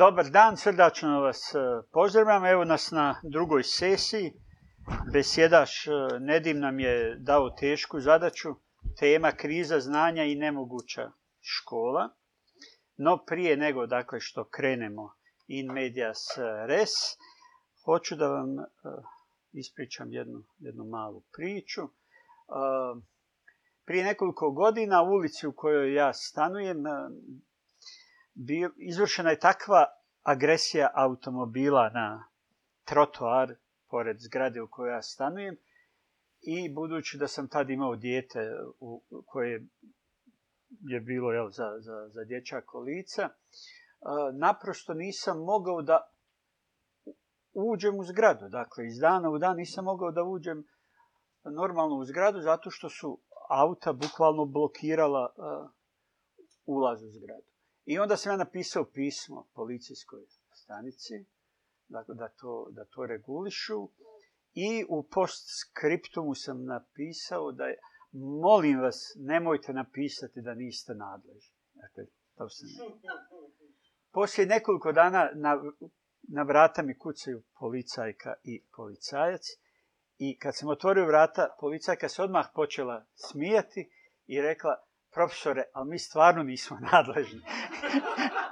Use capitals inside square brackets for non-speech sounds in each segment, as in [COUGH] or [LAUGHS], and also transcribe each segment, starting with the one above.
Dobar dan, srdačno vas e, pozdravljam. Evo nas na drugoj sesiji. Besjedaš e, Nedim nam je dao tešku zadaću, tema kriza znanja i nemoguća škola. No prije nego dakle što krenemo in medias res, hoću da vam e, ispričam jednu, jednu malu priču. Prije nekoliko godina u ulici u kojoj ja stanujem izvršena je takva agresija automobila na trotoar pored zgrade u kojoj ja stanujem i budući da sam tad imao dijete u, koje je bilo jel, za, za, za dječak lica, e, naprosto nisam mogao da uđem u zgradu. Dakle, iz dana u dan nisam mogao da uđem normalno u zgradu zato što su auta bukvalno blokirala e, ulaz u zgradu. I onda sam ja napisao pismo policijskoj stanici dakle, da, to, da to regulišu i u postskriptumu sam napisao da je, molim vas, nemojte napisati da niste nadležni. Dakle, to sam... Poslije nekoliko dana na, na vrata mi kucaju policajka i policajac i kad sam otvorio vrata, policajka se odmah počela smijati i rekla profesore, ali mi stvarno nismo [LAUGHS] nadležni.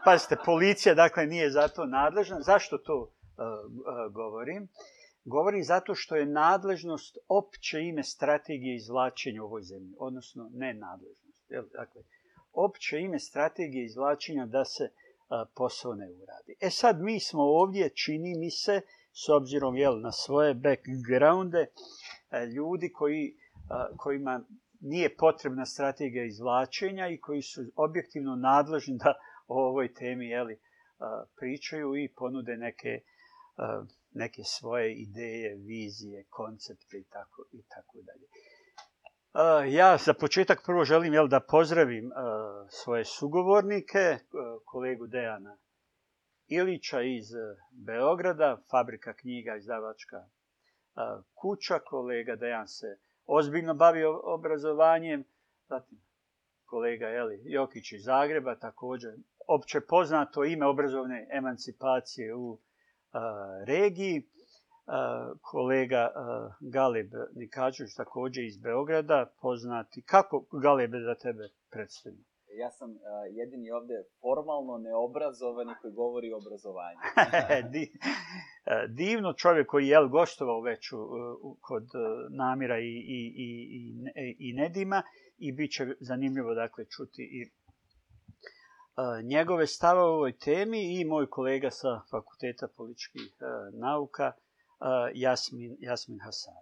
Pazite, policija dakle nije za to nadležna. Zašto to e, e, govorim? Govorim zato što je nadležnost opće ime strategije izvlačenja u ovoj zemlji, odnosno ne nadležnost. Dakle, opće ime strategije izvlačenja da se e, posao ne uradi. E sad mi smo ovdje, čini mi se, s obzirom jel, na svoje backgrounde, ljudi koji, kojima nije potrebna strategija izvlačenja i koji su objektivno nadležni da o ovoj temi jeli, pričaju i ponude neke, neke svoje ideje, vizije, koncepte i tako, i tako dalje. Ja za početak prvo želim jel, da pozdravim svoje sugovornike, kolegu Dejana Ilića iz Beograda, Fabrika knjiga, izdavačka kuća, kolega Dejan se ozbiljno bavio obrazovanjem. Zatim, kolega Eli Jokić iz Zagreba, također opće poznato ime obrazovne emancipacije u regiji. kolega a, Galeb Nikačević također iz Beograda, poznati. Kako Galeb za tebe predstavlja ja sam e, jedini ovdje formalno neobrazovani koji govori o obrazovanju. [LAUGHS] E, divno čovjek koji je gostovao već kod e, Namira i, i, i, i, Nedima i bit će zanimljivo dakle čuti i njegove stave o ovoj temi i moj kolega sa Fakulteta političkih nauka Jasmin, Jasmin Hasan.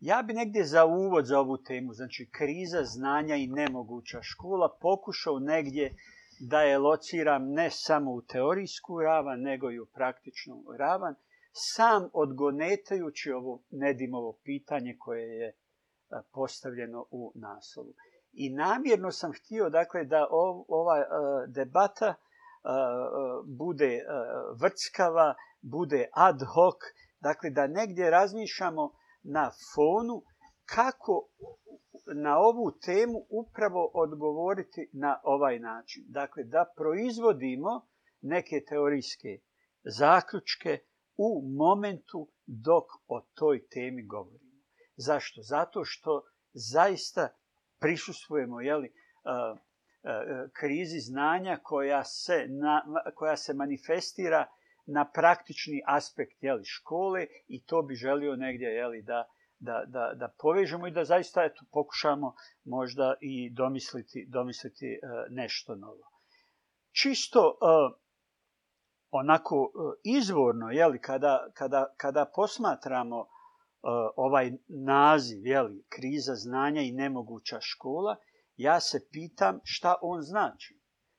Ja bi negdje za uvod za ovu temu, znači kriza znanja i nemoguća škola, pokušao negdje da je lociram ne samo u teorijsku ravan, nego i u praktičnu ravan, sam odgonetajući ovo Nedimovo pitanje koje je e, postavljeno u naslovu. I namjerno sam htio dakle, da ova e, debata e, bude vrckava, bude ad hoc, dakle da negdje razmišljamo na fonu kako na ovu temu upravo odgovoriti na ovaj način. Dakle, da proizvodimo neke teorijske zaključke u momentu dok o toj temi govorimo. Zašto? Zato što zaista prisustvujemo jeli, krizi znanja koja se, na, koja se manifestira na praktični aspekt jeli, škole i to bi želio negdje jeli, da, da, da, da povežemo i da zaista eto, pokušamo možda i domisliti, domisliti e, nešto novo. Čisto e, onako e, izvorno, jeli, kada, kada, kada posmatramo ovaj naziv, jeli, kriza znanja i nemoguća škola, ja se pitam šta on znači.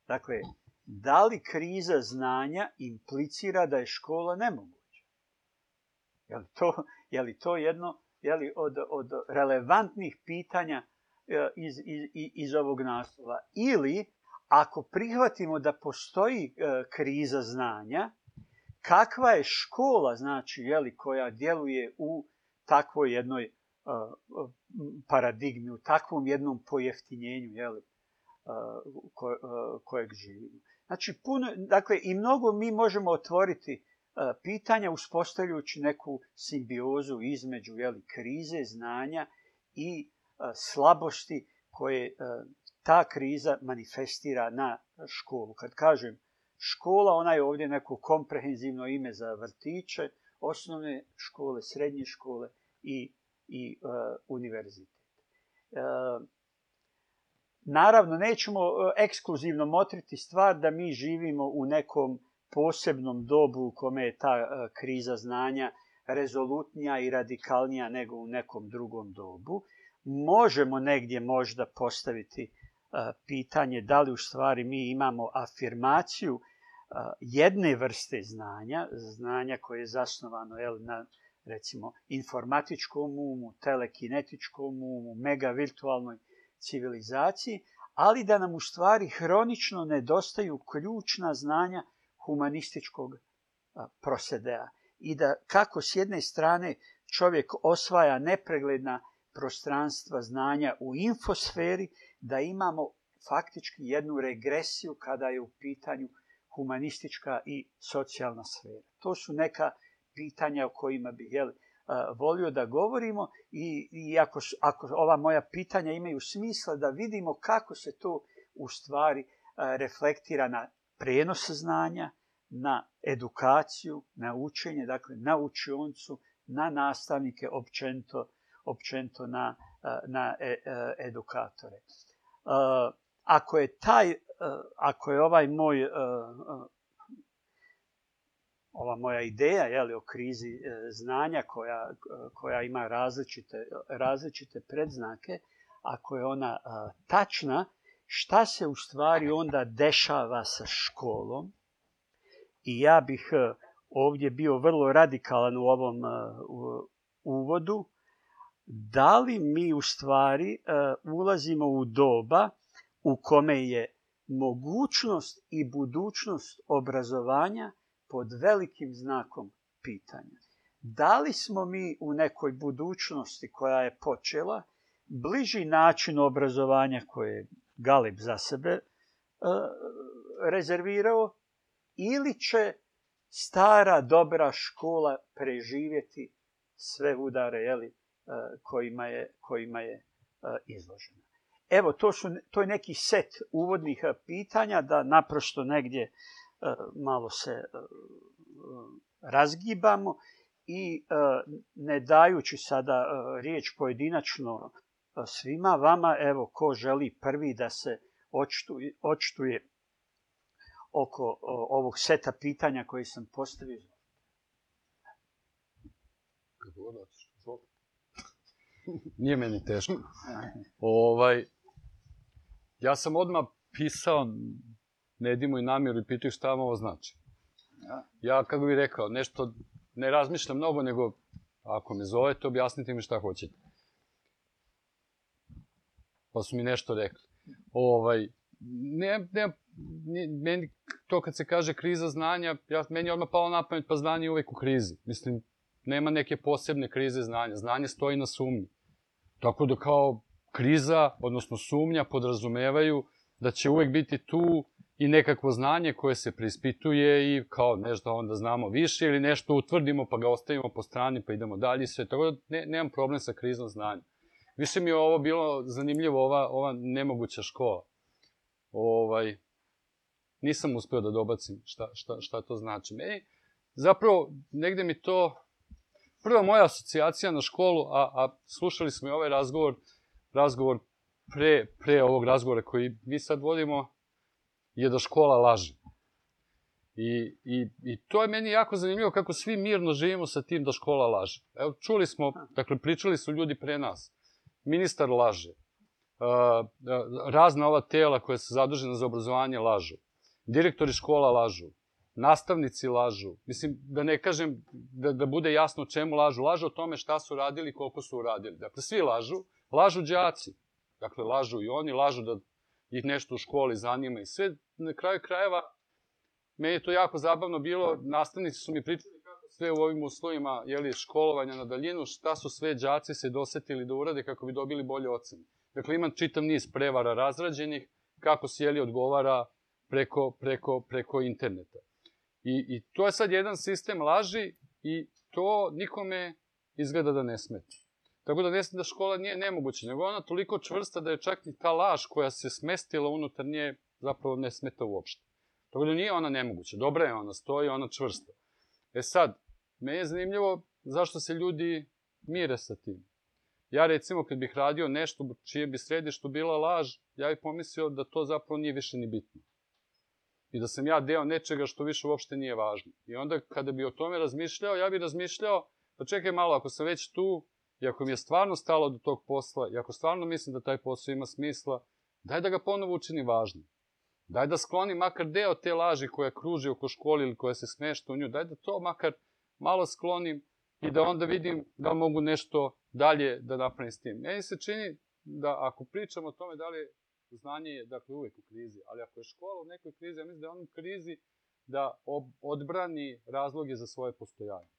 Dakle, da li kriza znanja implicira da je škola nemoguća? Je li to, je li to jedno je li, od, od relevantnih pitanja e, iz, iz, iz ovog naslova? Ili, ako prihvatimo da postoji e, kriza znanja, kakva je škola, znači, je li, koja djeluje u takvoj jednoj e, paradigmi, u takvom jednom pojeftinjenju, je li, kojeg živimo. Znači, puno, dakle, i mnogo mi možemo otvoriti e, pitanja uspostavljujući neku simbiozu između jeli, krize, znanja i e, slabosti koje e, ta kriza manifestira na školu. Kad kažem škola, ona je ovdje neko komprehenzivno ime za vrtiće, osnovne škole, srednje škole i, i univerzitet. Naravno, nećemo e, ekskluzivno motriti stvar da mi živimo u nekom posebnom dobu u kome je ta e, kriza znanja rezolutnija i radikalnija nego u nekom drugom dobu. Možemo negdje možda postaviti e, pitanje da li u stvari mi imamo afirmaciju jedne vrste znanja, znanja koje je zasnovano jel, na recimo informatičkom umu, telekinetičkom umu, megavirtualnoj civilizaciji, ali da nam u stvari hronično nedostaju ključna znanja humanističkog prosedea. I da kako s jedne strane čovjek osvaja nepregledna prostranstva znanja u infosferi, da imamo faktički jednu regresiju kada je u pitanju humanistička i socijalna sfera. To su neka pitanja o kojima bi jeli, volio da govorimo i, i ako, ako ova moja pitanja imaju smisla da vidimo kako se to u stvari reflektira na prenos znanja, na edukaciju, na učenje, dakle na učioncu, na nastavnike, općento, na, na e, e, edukatore. Ako je, taj, ako je ovaj moj ova moja ideja je o krizi e, znanja koja, e, koja ima različite, različite predznake, ako je ona e, tačna, šta se u stvari onda dešava sa školom? I ja bih ovdje bio vrlo radikalan u ovom uvodu. Da li mi u stvari ulazimo u doba u kome je mogućnost i budućnost obrazovanja – pod velikim znakom pitanja. Da li smo mi u nekoj budućnosti koja je počela bliži način obrazovanja koje je za sebe e, rezervirao ili će stara dobra škola preživjeti sve udare e, kojima je, kojima je e, izložena. Evo, to, to je neki set uvodnih pitanja da naprosto negdje E, malo se e, razgibamo i e, ne dajući sada riječ pojedinačno svima vama, evo ko želi prvi da se očituje, oko ovog seta pitanja koji sam postavio. [LAUGHS] Nije meni teško. [LAUGHS] Ovaj, ja sam odmah pisao ne dimo i namjeru i pitaju šta vam ovo znači. Ja, kako bih rekao, nešto ne razmišljam mnogo, nego ako me zovete, objasnite mi šta hoćete. Pa su mi nešto rekli. Ovaj, meni to kad se kaže kriza znanja, ja, meni je odmah palo na pamet, pa znanje je uvijek u krizi. Mislim, nema neke posebne krize znanja. Znanje stoji na sumnji. Tako da kao kriza, odnosno sumnja, podrazumevaju da će uvijek biti tu i nekakvo znanje koje se preispituje i kao nešto onda znamo više ili nešto utvrdimo pa ga ostavimo po strani pa idemo dalje sve. Tako da ne, nemam problem sa kriznom znanjem. Više mi je ovo bilo zanimljivo, ova, nemoguća škola. Ovaj, nisam uspio da dobacim šta, to znači. zapravo, negde mi to... Prva moja asocijacija na školu, a, slušali smo i ovaj razgovor, razgovor pre ovog razgovora koji mi sad vodimo, je da škola laži. I, to je meni jako zanimljivo kako svi mirno živimo sa tim da škola laže. Evo, čuli smo, dakle, pričali su ljudi pre nas. Ministar laže. E, e, razna ova tela koja su zadužena za obrazovanje lažu. Direktori škola lažu. Nastavnici lažu. Mislim, da ne kažem, da, da bude jasno čemu lažu. Lažu o tome šta su radili i koliko su uradili. Dakle, svi lažu. Lažu džaci. Dakle, lažu i oni, lažu da ih nešto u školi zanima i sve. Na kraju krajeva, meni je to jako zabavno bilo, nastavnici su mi pričali kako sve u ovim uslovima jeli, školovanja na daljinu, šta su sve đaci se dosetili da urade kako bi dobili bolje ocene. Dakle, imam čitav niz prevara razrađenih, kako se jeli odgovara preko, preko, preko interneta. I, I to je sad jedan sistem laži i to nikome izgleda da ne smeti. Tako da ne da škola nije nemoguća, nego ona toliko čvrsta da je čak i ta laž koja se smestila unutar nje zapravo ne smeta uopšte. Tako da nije ona nemoguća, dobra je ona, stoji ona čvrsta. E sad, meni je zanimljivo zašto se ljudi mire sa tim. Ja recimo kad bih radio nešto čije bi središtu bila laž, ja bih pomislio da to zapravo nije više ni bitno. I da sam ja deo nečega što više uopšte nije važno. I onda kada bi o tome razmišljao, ja bih razmišljao, pa čekaj malo, ako sam već tu, i ako mi je stvarno stalo do tog posla i ako stvarno mislim da taj posao ima smisla, daj da ga ponovo učini važnim. Daj da skloni makar deo te laži koja kruži oko školi ili koja se smešta u nju, daj da to makar malo sklonim i da onda vidim da mogu nešto dalje da napravim s tim. Meni se čini da ako pričamo o tome da li znanje je dakle, uvek u krizi, ali ako je škola u nekoj krizi, ja mislim da je on u krizi da odbrani razloge za svoje postojanje.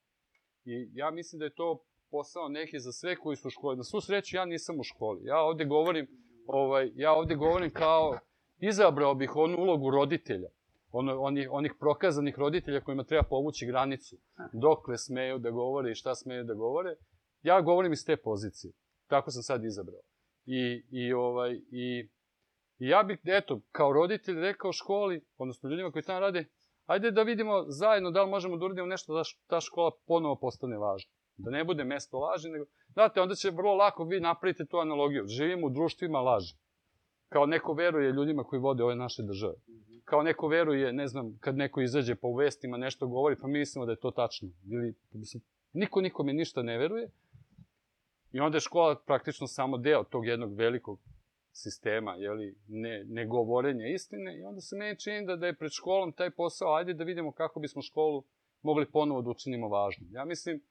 I ja mislim da je to posao neki za sve koji su u školi. Na svu sreću ja nisam u školi. Ja ovdje govorim, ovaj, ja ovdje govorim kao izabrao bih onu ulogu roditelja. on onih, onih prokazanih roditelja kojima treba povući granicu. Dokle smeju da govore i šta smeju da govore. Ja govorim iz te pozicije. Tako sam sad izabrao. I, i, ovaj, i, i ja bih, eto, kao roditelj rekao školi, odnosno ljudima koji tamo rade, ajde da vidimo zajedno da li možemo da uradimo nešto da ta škola ponovo postane važna. Da ne bude mesto laži, nego... Znate, onda će vrlo lako vi napraviti tu analogiju. Živimo u društvima laži. Kao neko veruje ljudima koji vode ove naše države. Kao neko veruje, ne znam, kad neko izađe pa u vestima nešto govori, pa mi mislimo da je to tačno. Ili, mislim, niko nikome ništa ne veruje. I onda je škola praktično samo deo tog jednog velikog sistema, jeli, ne, ne istine. I onda se meni čini da, da je pred školom taj posao, ajde da vidimo kako bismo školu mogli ponovo da učinimo važnom. Ja mislim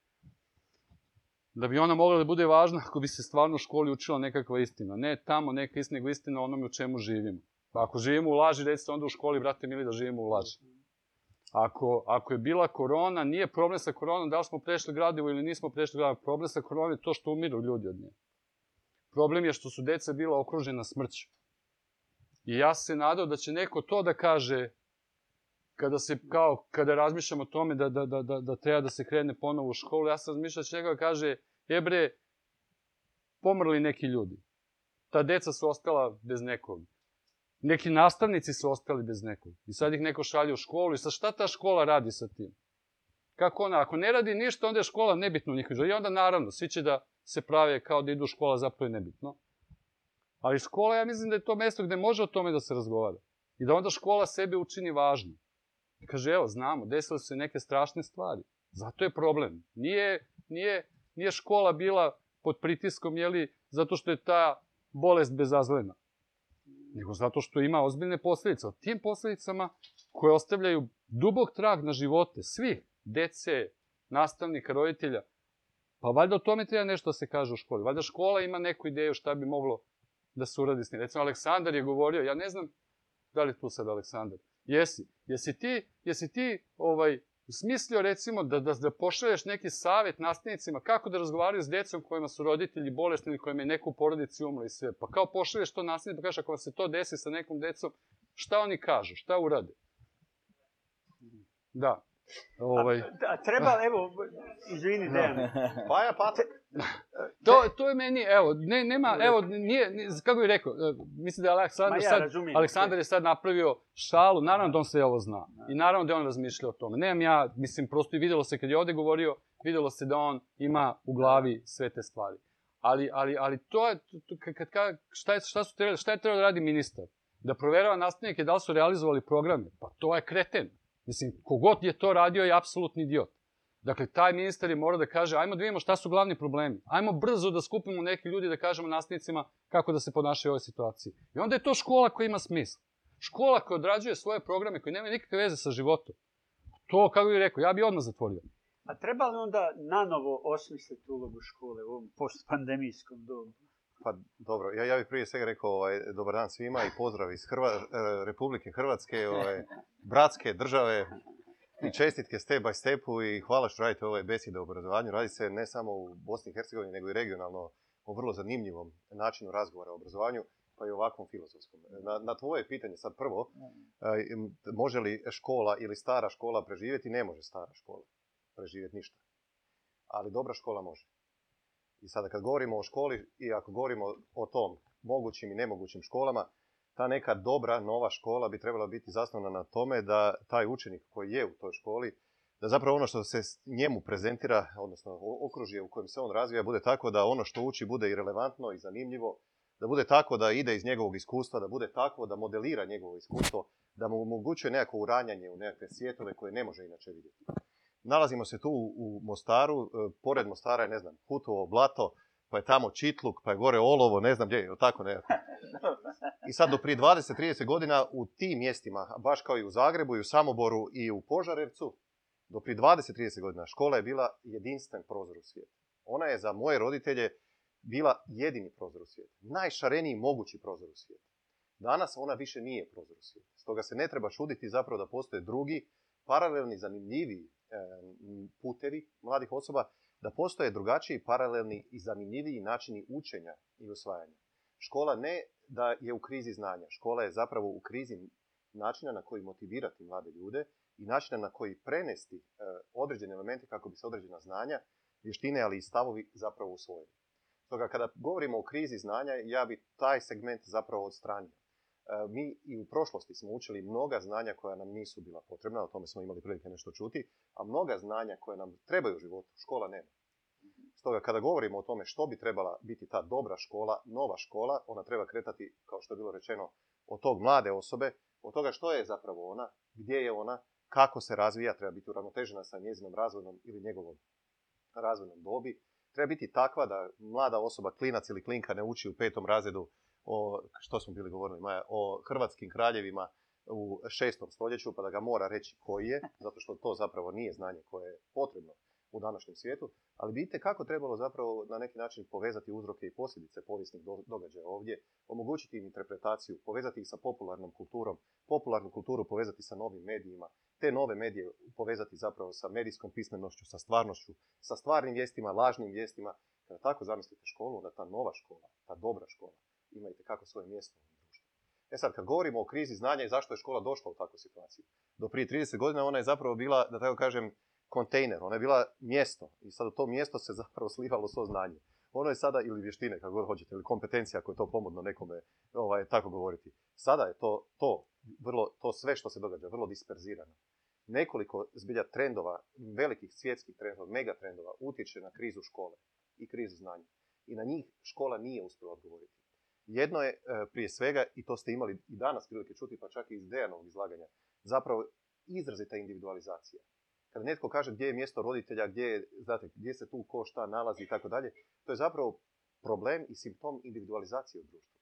da bi ona mogla da bude važna ako bi se stvarno u školi učila nekakva istina. Ne tamo neka istina, nego istina onome u čemu živimo. Pa ako živimo u laži, recite onda u školi, brate mili, da živimo u laži. Ako, ako je bila korona, nije problem sa koronom da li smo prešli gradivo ili nismo prešli gradivo. Problem sa koronom je to što umiru ljudi od nje. Problem je što su deca bila okružena smrću. I ja se nadao da će neko to da kaže kada se kao, kada razmišljam o tome da, da, da, da, treba da se krene ponovo u školu, ja sam razmišljao će kaže, je pomrli neki ljudi. Ta deca su ostala bez nekog. Neki nastavnici su ostali bez nekog. I sad ih neko šalje u školu i sa šta ta škola radi sa tim? Kako ona? Ako ne radi ništa, onda je škola nebitno u njihovi. I onda naravno, svi će da se prave kao da idu u škola, zapravo je nebitno. Ali škola, ja mislim da je to mesto gdje može o tome da se razgovara. I da onda škola sebe učini važno kaže, evo, znamo, desile su se neke strašne stvari. Zato je problem. Nije, nije, nije škola bila pod pritiskom, jeli, zato što je ta bolest bezazlena. Nego zato što ima ozbiljne posljedice. O tim posljedicama koje ostavljaju dubog trag na živote svih, dece, nastavnika, roditelja, pa valjda o tome treba nešto se kaže u školi. Valjda škola ima neku ideju šta bi moglo da se uradi s njim. Recimo, Aleksandar je govorio, ja ne znam da li je tu sad Aleksandar, Jesi. Jesi ti, jesi ti ovaj, smislio recimo da, da, pošalješ neki savjet nastavnicima kako da razgovaraju s djecom kojima su roditelji bolesni ili kojima je neko u porodici umro i sve. Pa kao pošalješ to nastavnicima, pa kažeš ako vam se to desi sa nekom djecom, šta oni kažu, šta urade? Da. Ovaj... A, treba, evo, izvini, [LAUGHS] Dejan. Pa pa- [LAUGHS] To, to je meni, evo, ne, nema, evo, nije, kako bih rekao, e, mislim da je Aleksandar, sad, Aleksandar je sad napravio šalu, naravno da on sve ovo zna. I naravno da je on razmišlja o tome. Nemam ja, mislim, prosto i vidjelo se kad je ovdje govorio, vidjelo se da on ima u glavi sve te stvari. Ali, ali, ali to je, kad, kad, šta, je, šta, su trebali, šta je trebalo da radi ministar? Da proverava nastavnike da li su realizovali programe. Pa to je kreten. Mislim, kogod je to radio je apsolutni idiot. Dakle, taj ministar je morao da kaže, ajmo da vidimo šta su glavni problemi. Ajmo brzo da skupimo neki ljudi da kažemo nastavnicima kako da se ponašaju u ovoj situaciji. I onda je to škola koja ima smisla. Škola koja odrađuje svoje programe koji nemaju nikakve veze sa životom. To, kako bih rekao, ja bih odmah zatvorio. A treba li onda nanovo osmisliti ulogu škole u ovom postpandemijskom dobu? Pa dobro, ja, bih prije svega rekao ovaj, dobar dan svima i pozdrav iz e, Republike Hrvatske, ovaj, bratske države, i čestitke step by stepu i hvala što radite ove beside o obrazovanju. Radi se ne samo u Bosni i Hercegovini, nego i regionalno o vrlo zanimljivom načinu razgovora o obrazovanju, pa i ovakvom filozofskom. Na, na tvoje pitanje sad prvo, mm. e, može li škola ili stara škola preživjeti? Ne može stara škola preživjeti ništa. Ali dobra škola može. I sada kad govorimo o školi i ako govorimo o tom mogućim i nemogućim školama, ta neka dobra nova škola bi trebala biti zasnovana na tome da taj učenik koji je u toj školi, da zapravo ono što se njemu prezentira, odnosno okružje u kojem se on razvija, bude tako da ono što uči bude i relevantno i zanimljivo, da bude tako da ide iz njegovog iskustva, da bude tako da modelira njegovo iskustvo, da mu omogućuje nekako uranjanje u nekakve svjetove koje ne može inače vidjeti. Nalazimo se tu u Mostaru, e, pored Mostara je, ne znam, Hutovo, Blato, pa je tamo čitluk, pa je gore olovo, ne znam gdje je, tako ne. [LAUGHS] I sad do prije 20-30 godina u tim mjestima, baš kao i u Zagrebu, i u Samoboru, i u Požarevcu, do prije 20-30 godina škola je bila jedinstven prozor u svijetu. Ona je za moje roditelje bila jedini prozor u svijetu. Najšareniji mogući prozor u svijetu. Danas ona više nije prozor u svijetu. Stoga se ne treba šuditi zapravo da postoje drugi, paralelni, zanimljivi eh, putevi mladih osoba da postoje drugačiji, paralelni i zanimljiviji načini učenja i usvajanja. Škola ne da je u krizi znanja, škola je zapravo u krizi načina na koji motivirati mlade ljude i načina na koji prenesti e, određene elemente kako bi se određena znanja, vještine, ali i stavovi zapravo usvojili. Stoga, kada govorimo o krizi znanja, ja bi taj segment zapravo odstranio. E, mi i u prošlosti smo učili mnoga znanja koja nam nisu bila potrebna, o tome smo imali prilike nešto čuti, a mnoga znanja koja nam trebaju u životu, škola nema. Stoga, kada govorimo o tome što bi trebala biti ta dobra škola, nova škola, ona treba kretati, kao što je bilo rečeno, od tog mlade osobe, od toga što je zapravo ona, gdje je ona, kako se razvija, treba biti uravnotežena sa njezinom razvojnom ili njegovom razvojnom dobi, treba biti takva da mlada osoba, klinac ili klinka ne uči u petom razredu o, što smo bili govorili Maja, o hrvatskim kraljevima u šestom stoljeću, pa da ga mora reći koji je, [LAUGHS] zato što to zapravo nije znanje koje je potrebno u današnjem svijetu, ali vidite kako trebalo zapravo na neki način povezati uzroke i posljedice povijesnih događaja ovdje, omogućiti im interpretaciju, povezati ih sa popularnom kulturom, popularnu kulturu povezati sa novim medijima, te nove medije povezati zapravo sa medijskom pismenošću, sa stvarnošću, sa stvarnim vijestima, lažnim vijestima. Kada tako zamislite školu, onda ta nova škola, ta dobra škola, ima kako svoje mjesto E sad, kad govorimo o krizi znanja i zašto je škola došla u takvu situaciju, do prije 30 godina ona je zapravo bila, da tako kažem, kontejner, ona je bila mjesto i sad u to mjesto se zapravo slivalo svo znanje. Ono je sada, ili vještine, kako god hoćete, ili kompetencija, ako je to pomodno nekome ovaj, tako govoriti. Sada je to, to, vrlo, to sve što se događa, vrlo disperzirano. Nekoliko zbilja trendova, velikih svjetskih trendova, megatrendova, utječe na krizu škole i krizu znanja. I na njih škola nije uspjela odgovoriti. Jedno je e, prije svega, i to ste imali i danas prilike čuti, pa čak i iz Dejanovog izlaganja, zapravo izrazita individualizacija. Kada netko kaže gdje je mjesto roditelja, gdje, je, znate, gdje se tu ko šta nalazi i tako dalje, to je zapravo problem i simptom individualizacije u društvu.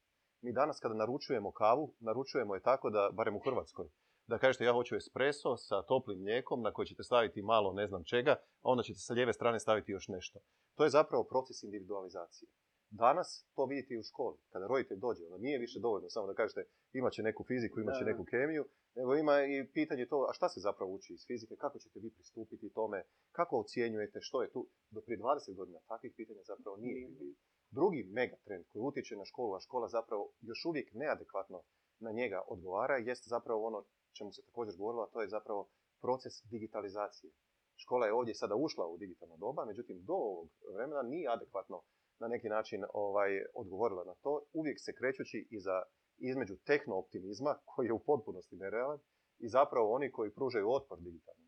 Mi danas kada naručujemo kavu, naručujemo je tako da, barem u Hrvatskoj, da kažete ja hoću espresso sa toplim mlijekom na koji ćete staviti malo ne znam čega, a onda ćete sa lijeve strane staviti još nešto. To je zapravo proces individualizacije. Danas to vidite i u školi. Kada roditelj dođe, onda nije više dovoljno samo da kažete imat će neku fiziku, imat će neku kemiju, nego ima i pitanje to, a šta se zapravo uči iz fizike, kako ćete vi pristupiti tome, kako ocjenjujete, što je tu. Do prije 20 godina takvih pitanja zapravo nije Drugi Drugi megatrend koji utječe na školu, a škola zapravo još uvijek neadekvatno na njega odgovara, jest zapravo ono čemu se također govorilo, a to je zapravo proces digitalizacije. Škola je ovdje sada ušla u digitalno doba, međutim do ovog vremena nije adekvatno na neki način ovaj, odgovorila na to, uvijek se krećući iza, između tehnooptimizma koji je u potpunosti nerealan, i zapravo oni koji pružaju otpor digitalno.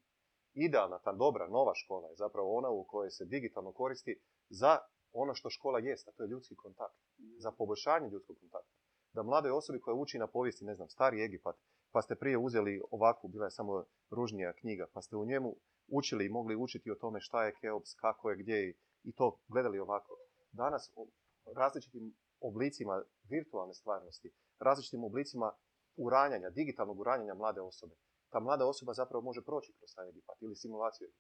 Idealna, ta dobra, nova škola je zapravo ona u kojoj se digitalno koristi za ono što škola jest, a to je ljudski kontakt, za poboljšanje ljudskog kontakta. Da mladoj osobi koja uči na povijesti, ne znam, stari Egipat, pa ste prije uzeli ovakvu, bila je samo ružnija knjiga, pa ste u njemu učili i mogli učiti o tome šta je Keops, kako je, gdje i to gledali ovako danas o različitim oblicima virtualne stvarnosti, različitim oblicima uranjanja, digitalnog uranjanja mlade osobe. Ta mlada osoba zapravo može proći kroz taj ili simulaciju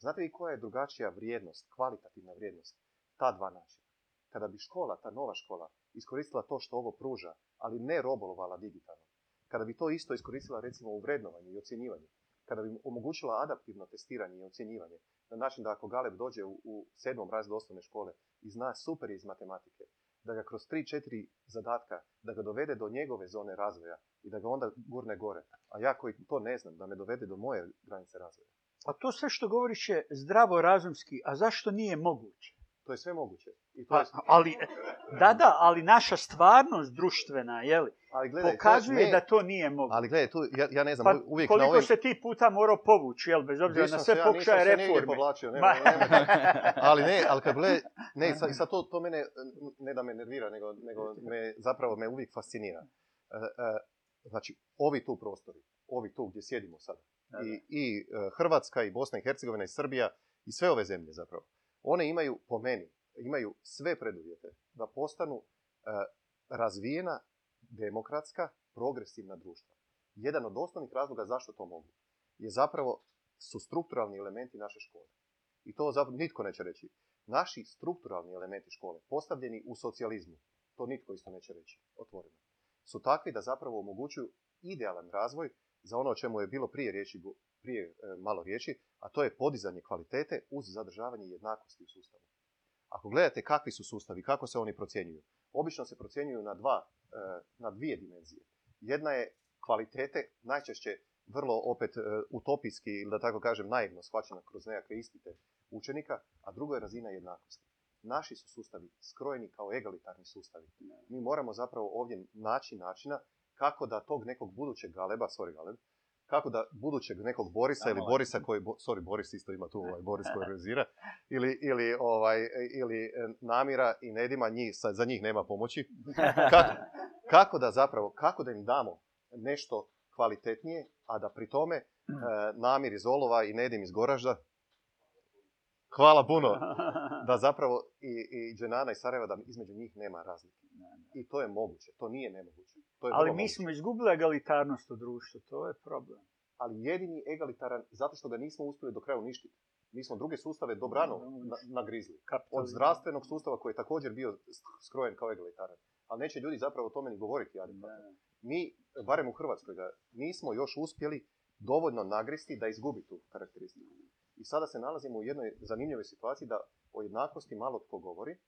Znate li koja je drugačija vrijednost, kvalitativna vrijednost, ta dva načina? Kada bi škola, ta nova škola, iskoristila to što ovo pruža, ali ne robolovala digitalno, kada bi to isto iskoristila recimo u vrednovanju i ocjenjivanju, kada bi omogućila adaptivno testiranje i ocjenjivanje, na način da ako Galeb dođe u, u sedmom razredu osnovne škole, i zna super iz matematike, da ga kroz 3-4 zadatka, da ga dovede do njegove zone razvoja i da ga onda gurne gore. A ja koji to ne znam, da me dovede do moje granice razvoja. A to sve što govoriš je zdravo razumski, a zašto nije moguće? To je sve moguće. I pa, ali, da, da, ali naša stvarnost društvena, jeli, ali gledaj, pokazuje da to nije moguće. Ali gledaj, ja, ja ne znam, pa uvijek koliko na ovim... se ti puta morao povući, jel, bez obzira na sve pokušaje reforme. povlačio, nema, [LAUGHS] ali ne, ali kad gledaj, ne, sad, to, to mene, ne da me nervira, nego, nego me, zapravo me uvijek fascinira. E, e, znači, ovi tu prostori, ovi tu gdje sjedimo sad, i, i e, Hrvatska, i Bosna, i Hercegovina, i Srbija, i sve ove zemlje zapravo one imaju, po meni, imaju sve preduvjete da postanu e, razvijena, demokratska, progresivna društva. Jedan od osnovnih razloga zašto to mogu je zapravo su strukturalni elementi naše škole. I to zapravo nitko neće reći. Naši strukturalni elementi škole, postavljeni u socijalizmu, to nitko isto neće reći, otvoreno, su takvi da zapravo omogućuju idealan razvoj za ono o čemu je bilo prije riječi prije e, malo riječi, a to je podizanje kvalitete uz zadržavanje jednakosti u sustavu. Ako gledate kakvi su sustavi, kako se oni procjenjuju, obično se procjenjuju na, dva, e, na dvije dimenzije. Jedna je kvalitete, najčešće vrlo opet e, utopijski ili da tako kažem naivno shvaćena kroz nekakve ispite učenika, a drugo je razina jednakosti. Naši su sustavi skrojeni kao egalitarni sustavi. Mi moramo zapravo ovdje naći načina kako da tog nekog budućeg galeba, sorry galeb, kako da budućeg nekog Borisa ili ovaj. Borisa koji, sorry, Boris isto ima tu ovaj Boris koji organizira, ili, ili, ovaj, ili e, namira i nedima njih, za njih nema pomoći, [LAUGHS] kako, kako da zapravo, kako da im damo nešto kvalitetnije, a da pri tome e, namir iz olova i nedim iz goražda, hvala puno, [LAUGHS] da zapravo i, i Dženana i Sarajeva, da između njih nema razlike. I to je moguće, to nije nemoguće. To je Ali mi smo izgubili egalitarnost u društvu, to je problem. Ali jedini egalitaran, zato što ga nismo uspjeli do kraja uništiti. Mi smo druge sustave dobrano nagrizli. Od zdravstvenog sustava koji je također bio skrojen kao egalitaran. Ali neće ljudi zapravo o tome ni govoriti ali Mi, barem u Hrvatskoj, ga nismo još uspjeli dovoljno nagristi da izgubi tu karakteristiku. I sada se nalazimo u jednoj zanimljivoj situaciji da o jednakosti malo tko govori,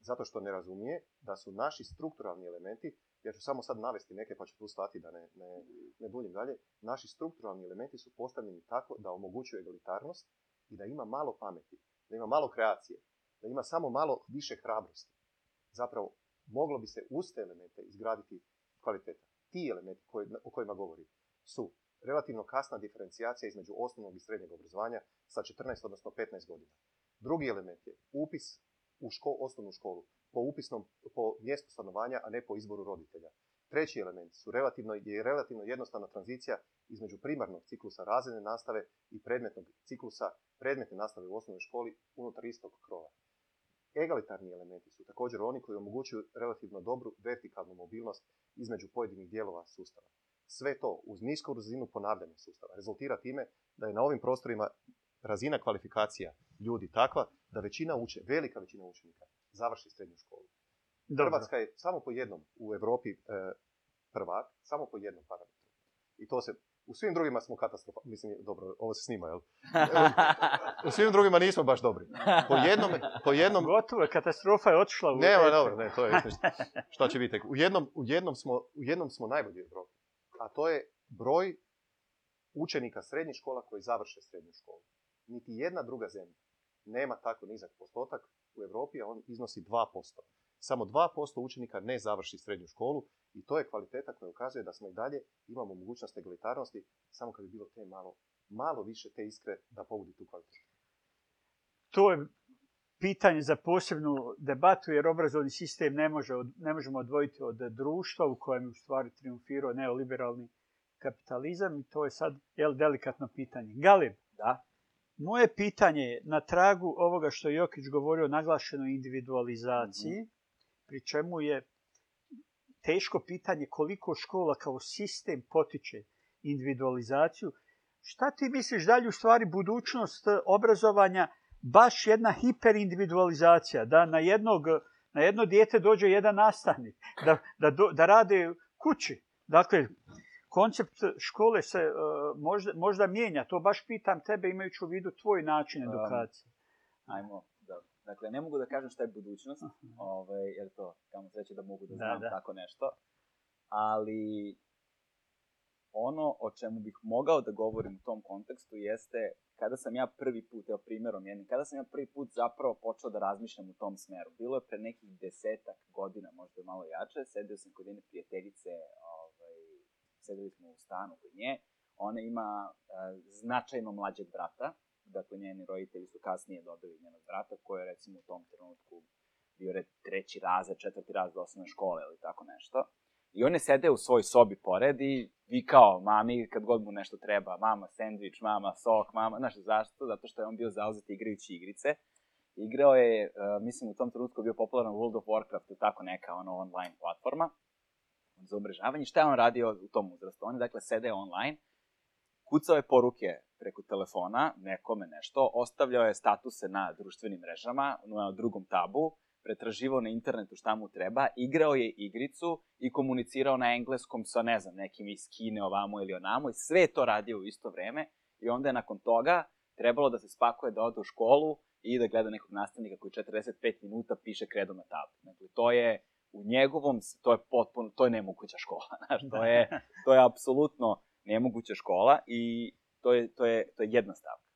zato što ne razumije da su naši strukturalni elementi, ja ću samo sad navesti neke pa ću tu stati da ne, ne, ne duljim dalje, naši strukturalni elementi su postavljeni tako da omogućuju egalitarnost i da ima malo pameti, da ima malo kreacije, da ima samo malo više hrabrosti. Zapravo, moglo bi se uz te elemente izgraditi kvaliteta. Ti elementi o kojima govorim su relativno kasna diferencijacija između osnovnog i srednjeg obrazovanja sa 14, odnosno 15 godina. Drugi element je upis u ško, osnovnu školu po upisnom, po mjestu stanovanja, a ne po izboru roditelja. Treći element su relativno, je relativno jednostavna tranzicija između primarnog ciklusa razredne nastave i predmetnog ciklusa predmetne nastave u osnovnoj školi unutar istog krova. Egalitarni elementi su također oni koji omogućuju relativno dobru vertikalnu mobilnost između pojedinih dijelova sustava. Sve to uz nisku razinu ponavljanja sustava rezultira time da je na ovim prostorima razina kvalifikacija ljudi takva da većina uče, velika većina učenika završi srednju školu. Hrvatska je samo po jednom u Europi e, prvak, samo po jednom parametru. I to se, u svim drugima smo katastrofa, mislim, dobro, ovo se snima, jel? [LAUGHS] u svim drugima nismo baš dobri. Po jednom... Po jednom... Gotovo, katastrofa je otišla u... Ne, dobro, ne, to je, [LAUGHS] šta će biti u jednom, u jednom, smo, u jednom smo najbolji u Europi. A to je broj učenika srednjih škola koji završe srednju školu. Niti jedna druga zemlja nema tako nizak postotak u Europi, a on iznosi 2%. Samo 2% učenika ne završi srednju školu i to je kvaliteta koja ukazuje da smo i dalje imamo mogućnost egalitarnosti, samo kad bi bilo te malo, malo više te iskre da pobudi tu kvalitetu. To je pitanje za posebnu debatu, jer obrazovni sistem ne, može, ne možemo odvojiti od društva u kojem je u stvari triumfirao neoliberalni kapitalizam i to je sad jel, delikatno pitanje. Galib, da, moje pitanje je na tragu ovoga što je Jokić govorio o naglašenoj individualizaciji, mhm. pri čemu je teško pitanje koliko škola kao sistem potiče individualizaciju. Šta ti misliš dalje u stvari budućnost e, obrazovanja baš jedna hiperindividualizacija, da na, jednog, na jedno dijete dođe jedan nastavnik, da, da, da rade kući. Dakle, koncept škole se e, možda, mijenja. To baš pitam tebe imajući u vidu tvoj način edukacije. ajmo, Dakle, ne mogu da kažem šta je budućnost, ovaj, jer to, kamo sreće da mogu da znam tako nešto. Ali ono o čemu bih mogao da govorim u tom kontekstu jeste kada sam ja prvi put, evo primjerom jednim, kada sam ja prvi put zapravo počeo da razmišljam u tom smeru. Bilo je pre nekih desetak godina, možda malo jače, sedio sam kod jedne prijateljice sedeli u stanu kod nje. Ona ima značajno mlađeg brata, dakle njeni roditelji su kasnije dobili njenog brata, koji je recimo u tom trenutku bio red treći raz, četvrti do osnovne škole ili tako nešto. I one sede u svojoj sobi pored i vi kao mami, kad god mu nešto treba, mama sandvič, mama sok, mama, znaš zašto? Zato što je on bio zauzet igrajući igrice. Igrao je, mislim u tom trenutku bio popularan World of Warcraft, tako neka ono online platforma za umrežavanje. Šta je on radio u tom uzrastu? On je, dakle, sede online, kucao je poruke preko telefona, nekome nešto, ostavljao je statuse na društvenim mrežama, na drugom tabu, pretraživao na internetu šta mu treba, igrao je igricu i komunicirao na engleskom sa, ne znam, nekim iz Kine ovamo ili onamo i sve to radio u isto vrijeme i onda je nakon toga trebalo da se spakuje da ode u školu i da gleda nekog nastavnika koji 45 minuta piše kredo na tabu. Dakle, to je u njegovom, to je potpuno, to je nemoguća škola, [LAUGHS] to je, to je apsolutno nemoguća škola i to je, to je, to je jedna stavka.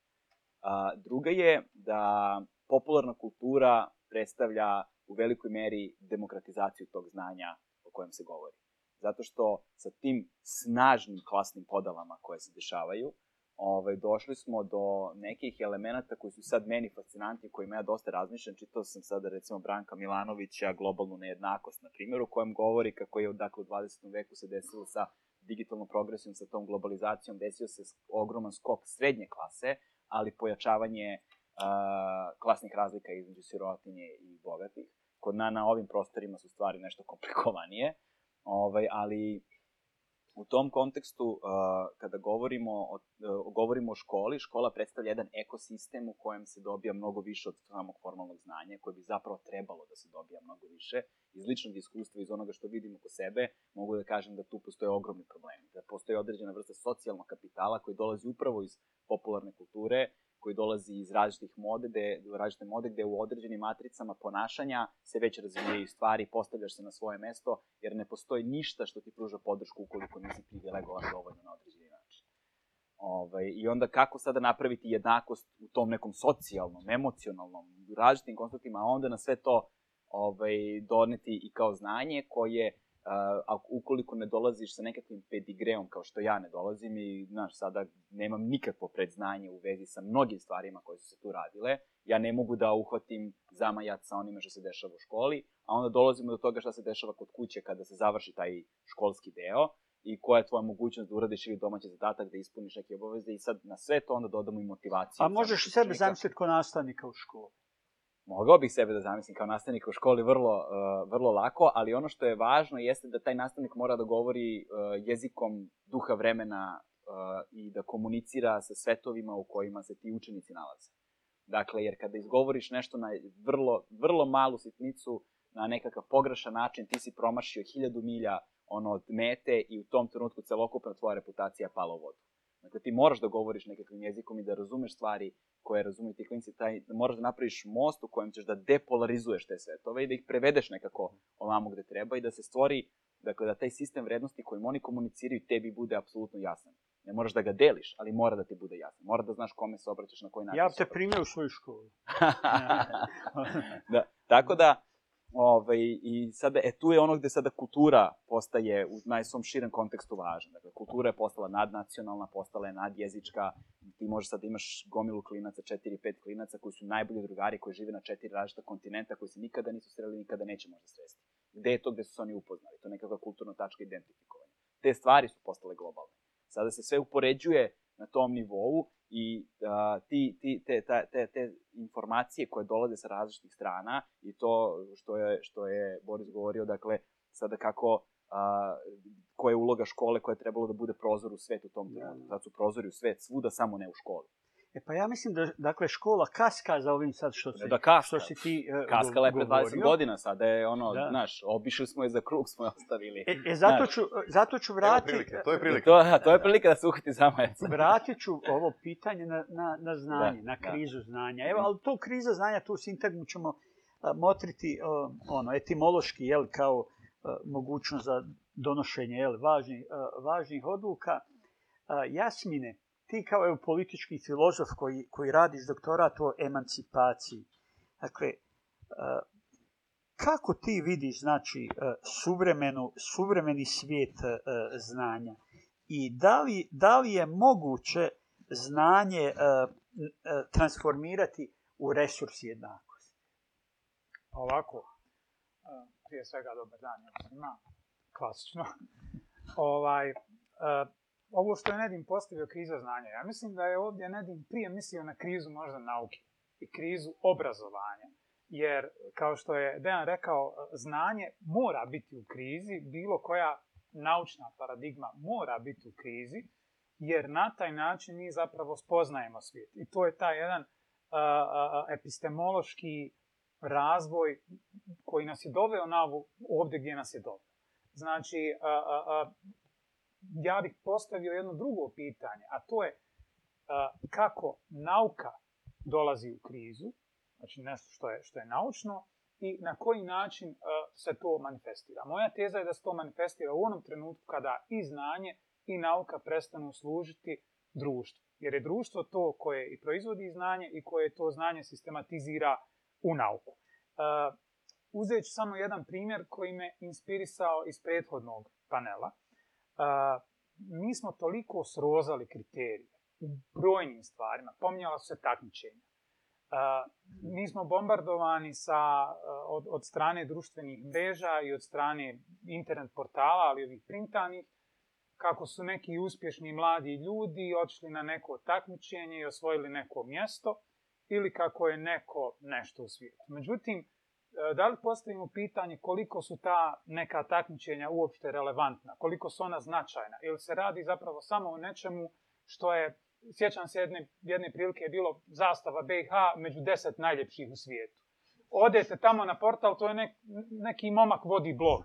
A, druga je da popularna kultura predstavlja u velikoj meri demokratizaciju tog znanja o kojem se govori. Zato što sa tim snažnim klasnim podavama koje se dešavaju, ovaj, došli smo do nekih elemenata koji su sad meni fascinantni, kojima ja dosta razmišljam. Čitao sam sada recimo Branka Milanovića, globalnu nejednakost, na primjer, u kojem govori kako je dakle, u 20. veku se desilo sa digitalnom progresijom, sa tom globalizacijom, desio se ogroman skok srednje klase, ali pojačavanje klasnih razlika između sirotinje i bogatih. Kod na, na ovim prostorima su stvari nešto komplikovanije, ovaj, ali u tom kontekstu, kada govorimo o, e, govorimo o školi, škola predstavlja jedan ekosistem u kojem se dobija mnogo više od samog formalnog znanja, koje bi zapravo trebalo da se dobija mnogo više. Iz ličnog iskustva, iz onoga što vidimo oko sebe, mogu da kažem da tu postoje ogromni problemi. Da postoje određena vrsta socijalnog kapitala koji dolazi upravo iz popularne kulture, koji dolazi iz različitih mode, različite mode gdje u određenim matricama ponašanja se već razvijaju stvari, postavljaš se na svoje mesto, jer ne postoji ništa što ti pruža podršku ukoliko nisi privilegovan dovoljno na određeni način. Ovaj, I onda kako sada napraviti jednakost u tom nekom socijalnom, emocionalnom, različitim konstruktima, a onda na sve to ovaj, doneti i kao znanje koje a ukoliko ne dolaziš sa nekakvim pedigreom kao što ja ne dolazim i, znaš, sada nemam nikakvo predznanje u vezi sa mnogim stvarima koje su se tu radile, ja ne mogu da uhvatim zamajac sa onime što se dešava u školi, a onda dolazimo do toga šta se dešava kod kuće kada se završi taj školski deo i koja je tvoja mogućnost da uradiš ili domaći zadatak, da ispuniš neke obaveze i sad na sve to onda dodamo i motivaciju. A možeš sebe zamisliti kao nastavnika u školi mogao bih sebe da zamislim kao nastavnik u školi vrlo, e, vrlo lako, ali ono što je važno jeste da taj nastavnik mora da govori e, jezikom duha vremena e, i da komunicira sa svetovima u kojima se ti učenici nalaze. Dakle, jer kada izgovoriš nešto na vrlo, vrlo malu sitnicu, na nekakav pogrešan način, ti si promašio hiljadu milja ono, od mete i u tom trenutku celokupna tvoja reputacija pala u vodu. Dakle, ti moraš da govoriš nekakvim jezikom i da razumeš stvari koje razume ti klinci, taj, da moraš da napraviš most u kojem ćeš da depolarizuješ te svetove i da ih prevedeš nekako ovamo gde treba i da se stvori, dakle, da taj sistem vrednosti kojim oni komuniciraju tebi bude apsolutno jasan. Ne moraš da ga deliš, ali mora da ti bude jasan. Mora da znaš kome se obraćaš, na koji način Ja te primio u svoju školu. [LAUGHS] [LAUGHS] da, tako da, Ove ovaj, I sada, e, tu je ono gdje sada kultura postaje u najsvom širem kontekstu važna. Dakle, kultura je postala nadnacionalna, postala je nadjezička. Ti možeš sad da imaš gomilu klinaca, četiri, pet klinaca koji su najbolji drugari, koji žive na četiri različita kontinenta, koji se nikada nisu sreli, nikada neće možda sresti. Gde je to gde su se oni upoznali? To je nekakva kulturno tačka identifikovanja. Te stvari su postale globalne. Sada se sve upoređuje na tom nivou i te, te, te informacije koje dolaze sa različitih strana i to što je, što je Boris govorio, dakle, sada kako koja je uloga škole koja je trebalo da bude prozor u svet u tom trenutku. Sad su prozori u svet svuda, samo ne u školi. E pa ja mislim da, dakle, škola kaska za ovim sad što si, da kaska. Što si ti uh, Kaskala je pre 20 godina da je ono, da. znaš, obišli smo je za krug, smo je ostavili. E, e, e zato, ću, zato ću vratiti... To je prilika. To, to je prilika da se Vratit ću ovo pitanje na, na, na znanje, na krizu znanja. Evo, mhm. ali to kriza znanja, tu sintagmu ćemo e, motriti ono, etimološki, jel, kao mogućnost za donošenje, jel, važnih, važnih odluka. Jasmine, ti kao evo, politički filozof koji, koji radiš doktorat o emancipaciji, dakle, e, kako ti vidi znači, e, suvremenu, suvremeni svijet e, znanja? I da li, da li je moguće znanje transformirati u resurs jednakosti? Ovako, prije svega dobar dan klasično. [LAUGHS] Ovaj, ovo što je Nedim postavio kriza znanja. Ja mislim da je ovdje Nedim prije mislio na krizu možda nauke i krizu obrazovanja. Jer, kao što je Dejan rekao, znanje mora biti u krizi, bilo koja naučna paradigma mora biti u krizi, jer na taj način mi zapravo spoznajemo svijet. I to je taj jedan epistemološki razvoj koji nas je doveo na ovu, ovdje gdje nas je doveo. Znači, ja bih postavio jedno drugo pitanje, a to je e, kako nauka dolazi u krizu, znači nešto što je, što je naučno, i na koji način e, se to manifestira. Moja teza je da se to manifestira u onom trenutku kada i znanje i nauka prestanu služiti društvu. Jer je društvo to koje i proizvodi znanje i koje to znanje sistematizira u nauku. E, uzet ću samo jedan primjer koji me inspirisao iz prethodnog panela mi smo toliko srozali kriterije u brojnim stvarima, pominjala su se takmičenja. mi smo bombardovani sa, od, od strane društvenih mreža i od strane internet portala, ali ovih printanih, kako su neki uspješni mladi ljudi otišli na neko takmičenje i osvojili neko mjesto ili kako je neko nešto u svijetu. Međutim, E, da li postavimo pitanje koliko su ta neka takmičenja uopšte relevantna, koliko su ona značajna, ili se radi zapravo samo o nečemu što je, sjećam se jedne, jedne prilike je bilo zastava BiH među deset najljepših u svijetu. Odete tamo na portal, to je neki momak vodi blog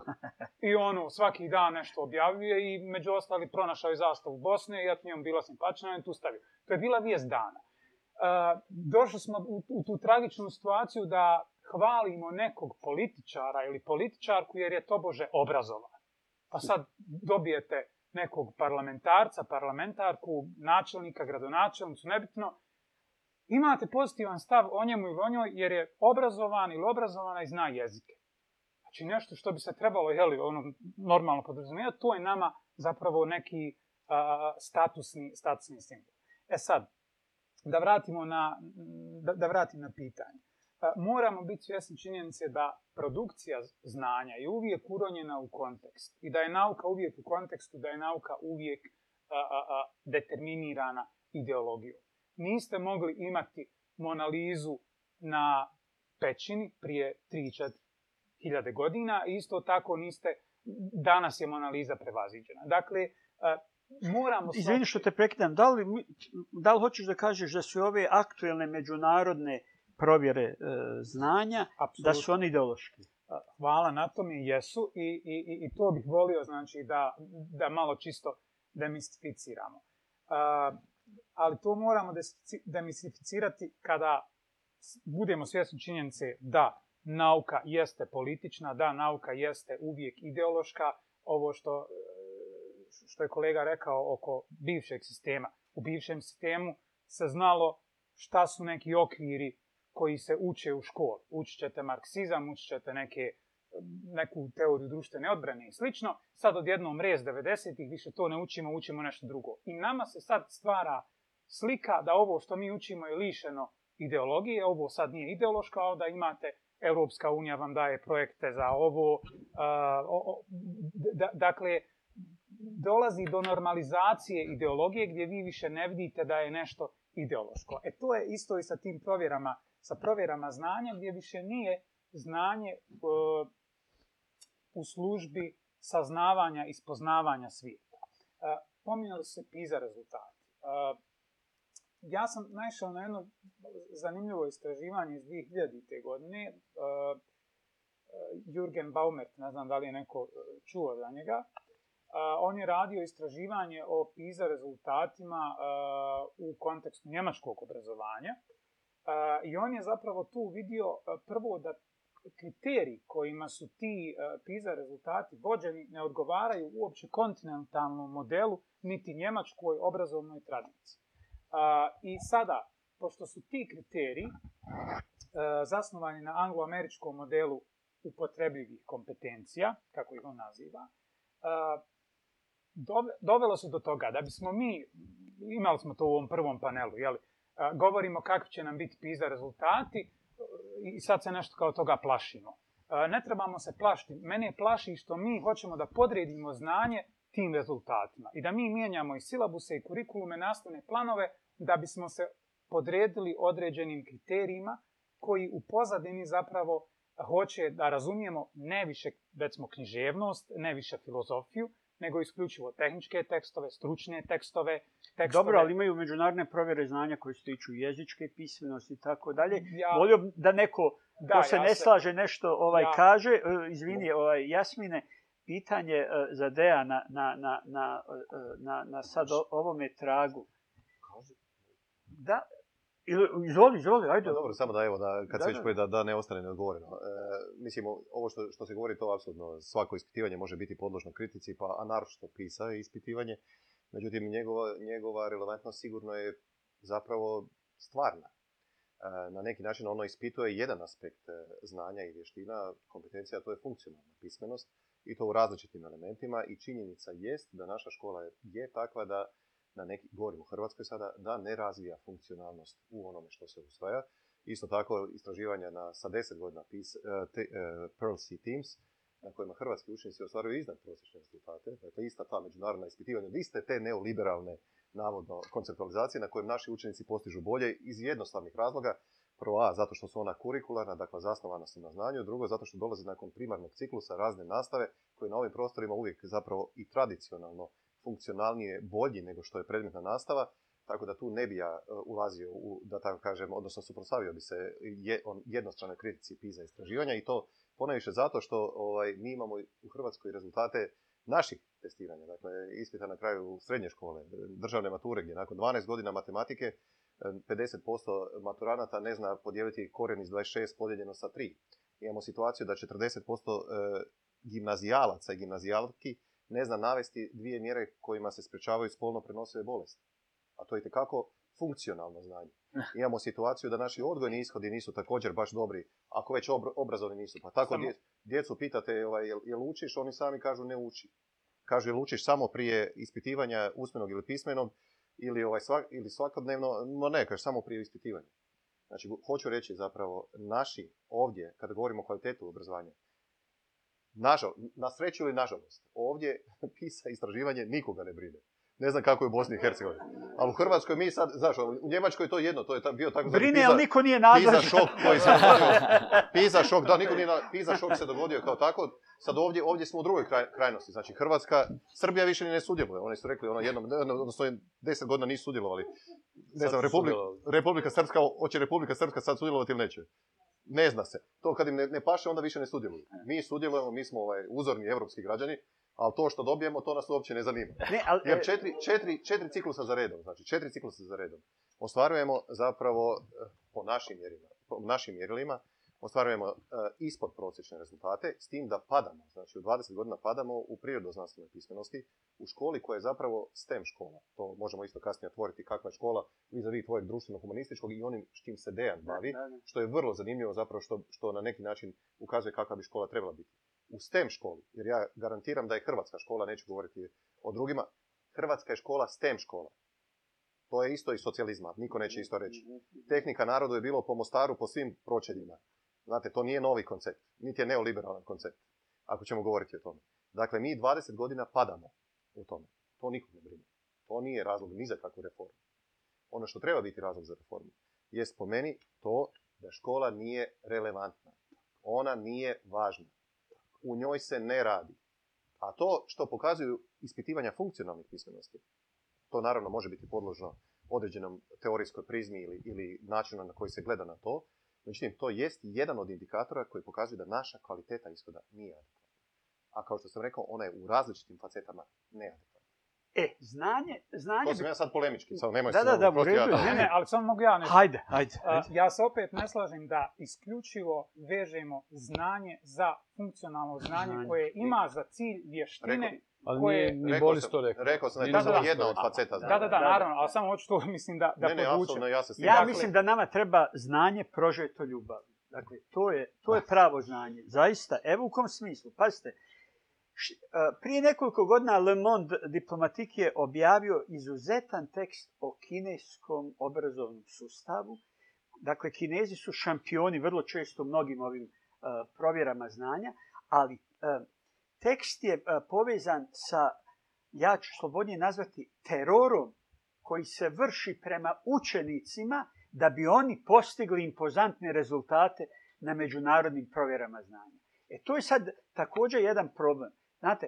i ono svaki dan nešto objavljuje i među ostali pronašao je zastavu Bosne i ja njom bila simpatična i tu stavio. To je bila vijest dana. E, došli smo u tu tragičnu situaciju da hvalimo nekog političara ili političarku jer je to, Bože, obrazovan. Pa sad dobijete nekog parlamentarca, parlamentarku, načelnika, gradonačelnicu, nebitno, imate pozitivan stav o njemu ili o njoj jer je obrazovan ili obrazovana i zna jezike. Znači nešto što bi se trebalo jeli, ono, normalno podrazumijevati, to je nama zapravo neki statusni, statusni simbol. E sad, da vratimo na, da vratim na pitanje. Pa moramo biti svjesni činjenice da produkcija znanja je uvijek uronjena u kontekst i da je nauka uvijek u kontekstu, da je nauka uvijek determinirana ideologijom. Niste mogli imati monalizu na pećini prije 3-4 godina i isto tako niste, danas je monaliza prevaziđena. Dakle, moramo... Izvini što te prekidam, da li, da li hoćeš da kažeš da su ove aktuelne međunarodne provjere e, znanja, da su oni ideološki. Hvala na tome, jesu i, to bih volio znači da, da malo čisto demistificiramo. Ali to moramo demistificirati kada budemo svjesni činjenice da nauka jeste politična, da nauka jeste uvijek ideološka, ovo što, e, što je kolega rekao oko bivšeg sistema. U bivšem sistemu se znalo šta su neki okviri koji se uče u školi. Učit ćete marksizam, učit ćete neke, neku teoriju društvene odbrane i slično. Sad odjednom rez 90-ih više to ne učimo, učimo nešto drugo. I nama se sad stvara slika da ovo što mi učimo je lišeno ideologije, ovo sad nije ideološko, a onda imate Europska unija vam daje projekte za ovo. dakle, dolazi do normalizacije ideologije gdje vi više ne vidite da je nešto ideološko. E to je isto i sa tim provjerama sa provjerama znanja gdje više nije znanje e, u službi saznavanja i spoznavanja svijeta. E, se PISA rezultati. E, ja sam naišao na jedno zanimljivo istraživanje iz 2000. godine. E, Jürgen Baumert, ne znam da li je neko čuo za njega, on je radio istraživanje o PISA rezultatima u kontekstu njemačkog obrazovanja. I on je zapravo tu vidio e, prvo da kriteriji kojima su ti e, PISA rezultati vođeni ne odgovaraju uopće kontinentalnom modelu niti njemačkoj obrazovnoj tradiciji. I sada, pošto su ti kriteriji e, zasnovani na angloameričkom modelu upotrebljivih kompetencija, kako ih on naziva, dovelo se do toga da bismo mi, imali smo to u ovom prvom panelu, jeli, govorimo kakvi će nam biti PISA rezultati i sad se nešto kao toga plašimo. Ne trebamo se plašiti. Mene plaši što mi hoćemo da podredimo znanje tim rezultatima i da mi mijenjamo i silabuse i kurikulume, nastavne planove da bismo se podredili određenim kriterijima koji u pozadini zapravo hoće da razumijemo ne više, recimo, književnost, ne više filozofiju, nego isključivo tehničke tekstove, stručne tekstove, Dobro, ali imaju međunarodne provjere znanja koje se tiču jezičke pismenosti i tako dalje. Ja, Volio da neko da, ko se ne slaže nešto ovaj kaže, e, izvini, ovaj, Jasmine, pitanje e, za Deja na, na, na, e, na sad ovome tragu. Da, Izvoli, izvoli, ajde. Pa dobro, samo da evo, da, kad se već da, ne ostane neodgovoreno. E, mislim, ovo što, što se govori, to apsolutno svako ispitivanje može biti podložno kritici, pa a naročito pisa ispitivanje. Međutim, njegova, njegova relevantnost sigurno je zapravo stvarna. E, na neki način ono ispituje jedan aspekt e, znanja i vještina, kompetencija, to je funkcionalna pismenost i to u različitim elementima i činjenica jest da naša škola je takva da na neki, govorim o Hrvatskoj sada, da ne razvija funkcionalnost u onome što se usvaja. Isto tako istraživanja na, sa 10 godina PIS, e, te, e, Pearl C Teams, na kojima hrvatski učenici ostvaruju iznad prosječne rezultate, dakle ista ta međunarodna ispitivanja, iste te neoliberalne navodno konceptualizacije na kojem naši učenici postižu bolje iz jednostavnih razloga, prvo a, zato što su ona kurikularna, dakle zasnovana su na znanju, drugo zato što dolazi nakon primarnog ciklusa razne nastave koje na ovim prostorima uvijek zapravo i tradicionalno funkcionalnije bolji nego što je predmetna nastava, tako da tu ne bi ja e, ulazio, u, da tako kažem, odnosno suprotstavio bi se jednostranoj kritici PISA istraživanja i to ponajviše zato što ovaj, mi imamo u Hrvatskoj rezultate naših testiranja, dakle ispita na kraju srednje škole, državne mature gdje nakon 12 godina matematike 50% e, maturanata ne zna podijeliti korijen iz 26 podijeljeno sa 3. Imamo situaciju da 40% e, gimnazijalaca i gimnazijalki ne zna navesti dvije mjere kojima se sprečavaju spolno prenosive bolesti. A to je tekako funkcionalno znanje. Eh. Imamo situaciju da naši odgojni ishodi nisu također baš dobri, ako već obrazovni nisu. Pa tako djecu pitate ovaj, jel, učiš, oni sami kažu ne uči. Kažu jel učiš samo prije ispitivanja usmenog ili pismenog ili, ovaj, ili svakodnevno, no ne, kažu samo prije ispitivanja. Znači, hoću reći zapravo, naši ovdje, kada govorimo o kvalitetu obrazovanja, Nažalost, na sreću ili nažalost, ovdje [LAUGHS] pisa istraživanje nikoga ne brine. Ne znam kako je u Bosni i Hercegovini. Ali u Hrvatskoj mi sad, znaš, ono, u Njemačkoj je to jedno, to je bio tako... Brine, ali niko nije Piza šok koji se dogodio. [LAUGHS] PISA šok, da, niko nije, Piza šok se dogodio kao tako. Sad ovdje, ovdje smo u drugoj krajnosti. Znači, Hrvatska, Srbija više ni ne sudjeluje. Oni su rekli, ono, jednom, odnosno, deset godina nisu sudjelovali. Ne znam, Republika, Republika Srpska, hoće Republika Srpska sad sudjelovati ili neće? ne zna se. To kad im ne, paše, onda više ne sudjeluju. E. Mi sudjelujemo, mi smo ovaj, uzorni evropski građani, ali to što dobijemo, to nas uopće ne zanima. Ne, ali, Jer e, četiri, četiri, četiri ciklusa za redom, znači četiri ciklusa za redom, ostvarujemo zapravo po eh, našim po našim mjerilima ostvarujemo e, ispod prosječne rezultate, s tim da padamo, znači u 20 godina padamo u prirodno-znanstvenoj pismenosti, u školi koja je zapravo STEM škola. To možemo isto kasnije otvoriti kakva je škola vis tvojeg društveno-humanističkog i onim s čim se Dejan bavi, što je vrlo zanimljivo zapravo što, što na neki način ukazuje kakva bi škola trebala biti. U STEM školi, jer ja garantiram da je hrvatska škola, neću govoriti o drugima, hrvatska je škola STEM škola. To je isto i socijalizma, niko neće isto reći. Tehnika narodu je bilo po Mostaru, po svim pročeljima. Znate, to nije novi koncept, niti je neoliberalan koncept, ako ćemo govoriti o tome. Dakle, mi 20 godina padamo u tome. To nikog ne brine. To nije razlog ni za kakvu reformu. Ono što treba biti razlog za reformu je po meni to da škola nije relevantna. Ona nije važna. U njoj se ne radi. A to što pokazuju ispitivanja funkcionalnih pismenosti, to naravno može biti podložno određenom teorijskoj prizmi ili, ili načinu na koji se gleda na to, Međutim, to jest jedan od indikatora koji pokazuje da naša kvaliteta ishoda nije adekvatna. A kao što sam rekao, ona je u različitim facetama neadekvatna. E, znanje... znanje to sam ja sad polemički, samo nemoj se... Da, da, da, Ne, ne, ali samo mogu ja nešto. Hajde, hajde. ja se opet ne slažem da isključivo vežemo znanje za funkcionalno znanje, koje ima za cilj vještine ali koje... ni rekao sam, rekao. sam da je to jedna od faceta Da, da, da, naravno, ali samo hoću to, mislim, da, da ne, ja se Ja dakle- mislim da nama treba znanje prožeto ljubav. Dakle, to je, [LAUGHS] pravo znanje. Zaista, evo u kom smislu. Pazite, e, prije nekoliko godina Le Monde diplomatik je objavio izuzetan tekst o kineskom obrazovnom sustavu. Dakle, kinezi su šampioni vrlo često mnogim ovim e, provjerama znanja, ali e, tekst je e, povezan sa, ja ću slobodnije nazvati, terorom koji se vrši prema učenicima da bi oni postigli impozantne rezultate na međunarodnim provjerama znanja. E to je sad također jedan problem. Znate,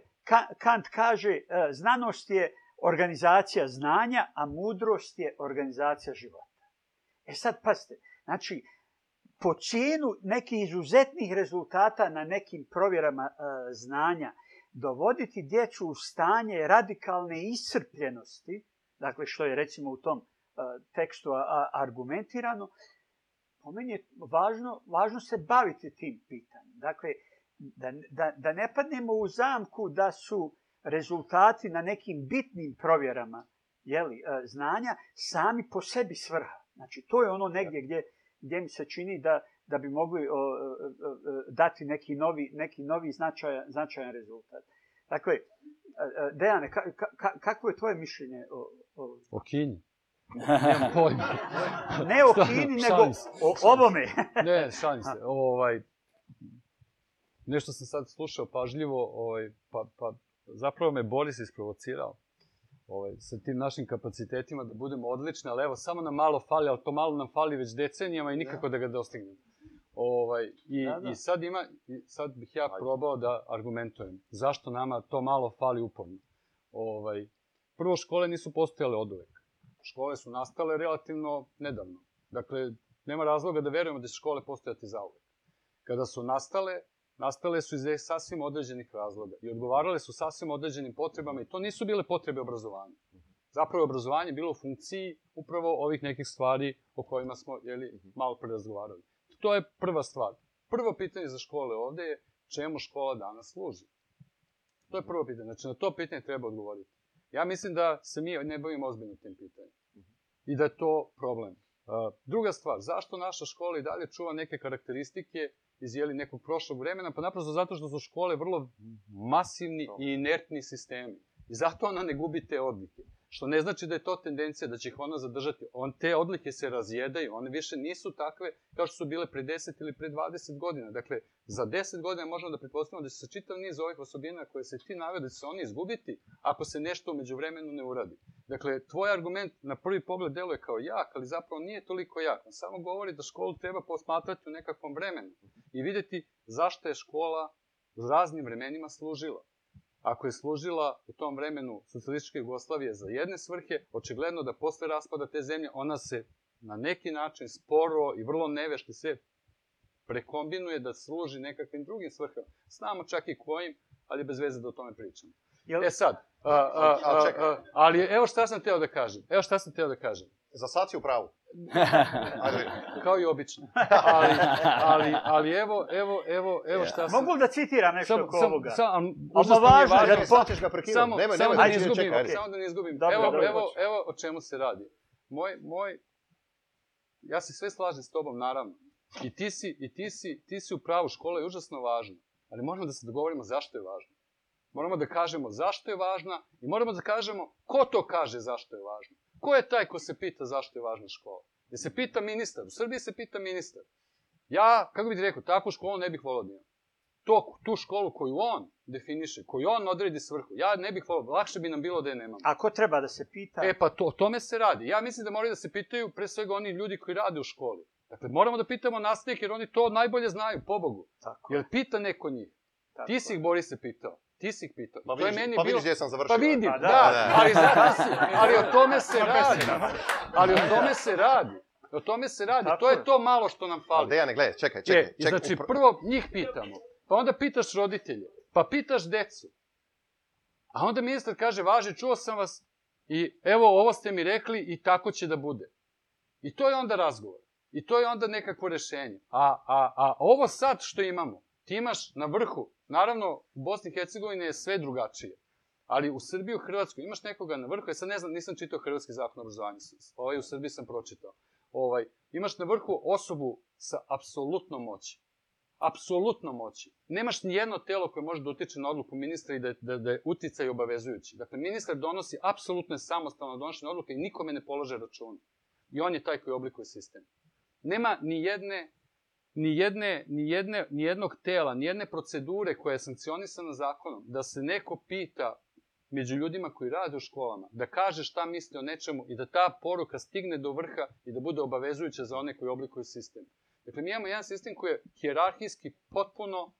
Kant kaže e, znanost je organizacija znanja, a mudrost je organizacija života. E sad, pazite, znači, po cijenu nekih izuzetnih rezultata na nekim provjerama e, znanja dovoditi djecu u stanje radikalne iscrpljenosti, dakle što je recimo u tom e, tekstu argumentirano, po meni je važno, važno se baviti tim pitanjem. Dakle, da, da, da ne padnemo u zamku da su rezultati na nekim bitnim provjerama jeli, e, znanja sami po sebi svrha. Znači, to je ono negdje gdje gdje mi se čini da, da bi mogli dati neki novi, neki novi značajan, značajan rezultat. Dakle, e, e, Dejane, ka, kakvo je tvoje mišljenje o, o... o Kini? [LAUGHS] ne o Kini, nego o ovome. [LAUGHS] ne, šalim se. Ovaj, nešto sam sad slušao pažljivo, ovaj, pa, pa zapravo me Boris isprovocirao ovaj, sa tim našim kapacitetima da budemo odlični, ali evo, samo nam malo fali, ali to malo nam fali već decenijama i nikako da, ga dostignemo. Ovaj, i, i, sad ima, sad bih ja probao da argumentujem zašto nama to malo fali uporno. Ovaj, prvo, škole nisu postojale od Škole su nastale relativno nedavno. Dakle, nema razloga da verujemo da će škole postojati uvek. Kada su nastale, nastale su iz sasvim određenih razloga i odgovarale su sasvim određenim potrebama i to nisu bile potrebe obrazovanja. Zapravo je obrazovanje bilo u funkciji upravo ovih nekih stvari o kojima smo jeli, mhm. malo pre razgovarali. To je prva stvar. Prvo pitanje za škole ovdje je čemu škola danas služi? To je mhm. prvo pitanje. Znači, na to pitanje treba odgovoriti. Ja mislim da se mi ne bavimo ozbiljno tim pitanjem. Mhm. I da je to problem. Druga stvar, zašto naša škola i dalje čuva neke karakteristike iz jeli, nekog prošlog vremena, pa naprosto zato što su škole vrlo masivni i inertni sistemi. I zato ona ne gubi te odlike. Što ne znači da je to tendencija da će ih ona zadržati. On, te odlike se razjedaju, one više nisu takve kao što su bile pre 10 ili pre 20 godina. Dakle, za 10 godina možemo da pretpostavimo da će se čitav niz ovih osobina koje se ti navede da će se oni izgubiti ako se nešto umeđu vremenu ne uradi. Dakle, tvoj argument na prvi pogled deluje kao jak, ali zapravo nije toliko jak. On samo govori da školu treba posmatrati u nekakvom vremenu i videti zašto je škola u raznim vremenima služila. Ako je služila u tom vremenu socijalističke Jugoslavije za jedne svrhe, očigledno da posle raspada te zemlje ona se na neki način sporo i vrlo nevešto se prekombinuje da služi nekakvim drugim svrhama. Znamo čak i kojim, ali bez veze da o tome pričamo. Jel... E sad, ali evo šta sam teo da kažem. Evo šta sam teo da kažem. Za sad si u pravu. Kao i obično. Ali, evo, evo, evo, evo šta Mogu da citiram nešto oko ovoga? važno, da Samo, da ne izgubim, evo, evo, o čemu se radi. Moj, moj... Ja se sve slažem s tobom, naravno. I ti si, i ti si, ti si u pravu, škola je užasno važna. Ali moramo da se dogovorimo zašto je važna. Moramo da kažemo zašto je važna i moramo da kažemo ko to kaže zašto je važna. Ko je taj ko se pita zašto je važna škola? Jer se pita ministar. U Srbiji se pita ministar. Ja, kako bih rekao, takvu školu ne bih volao da imam. tu školu koju on definiše, koju on odredi svrhu, ja ne bih volao, lakše bi nam bilo da je nemamo. A ko treba da se pita? E pa to, o tome se radi. Ja mislim da moraju da se pitaju pre svega oni ljudi koji rade u školi. Dakle, moramo da pitamo nastavnike jer oni to najbolje znaju, pobogu. Tako. Jer pita neko njih. Ti si ih, Boris, se pitao. Ti si ih pitao. Pa vidiš, je meni pa bilo... gdje sam pa završio. Pa vidim, da, Ali, [LAUGHS] ali o tome se radi. Ali o tome se radi. O tome se radi. to je to malo što nam fali. Ali Dejane, gledaj, čekaj, e, čekaj. znači, prvo njih pitamo, pa onda pitaš roditelje, pa pitaš decu. A onda ministar kaže, važi, čuo sam vas i evo ovo ste mi rekli i tako će da bude. I to je onda razgovor. I to je onda nekakvo rješenje. A, a, a ovo sad što imamo, ti imaš na vrhu, naravno u Bosni i Hercegovini je sve drugačije, ali u Srbiji, u Hrvatskoj imaš nekoga na vrhu, ja e, sad ne znam, nisam čitao Hrvatski zakon o ovaj u Srbiji sam pročitao. Ovaj, imaš na vrhu osobu sa apsolutno moći. Apsolutno moći. Nemaš ni jedno telo koje može da utiče na odluku ministra i da, da, da je uticaj obavezujući. Dakle, ministar donosi apsolutno samostalno donošenje odluke i nikome ne polože račun. I on je taj koji oblikuje sistem. Nema ni jedne ni, jedne, ni, jednog tela, ni jedne procedure koja je sankcionisana zakonom, da se neko pita među ljudima koji rade u školama, da kaže šta misli o nečemu i da ta poruka stigne do vrha i da bude obavezujuća za one koji oblikuju sistem. Dakle, mi imamo jedan sistem koji je hjerarhijski potpuno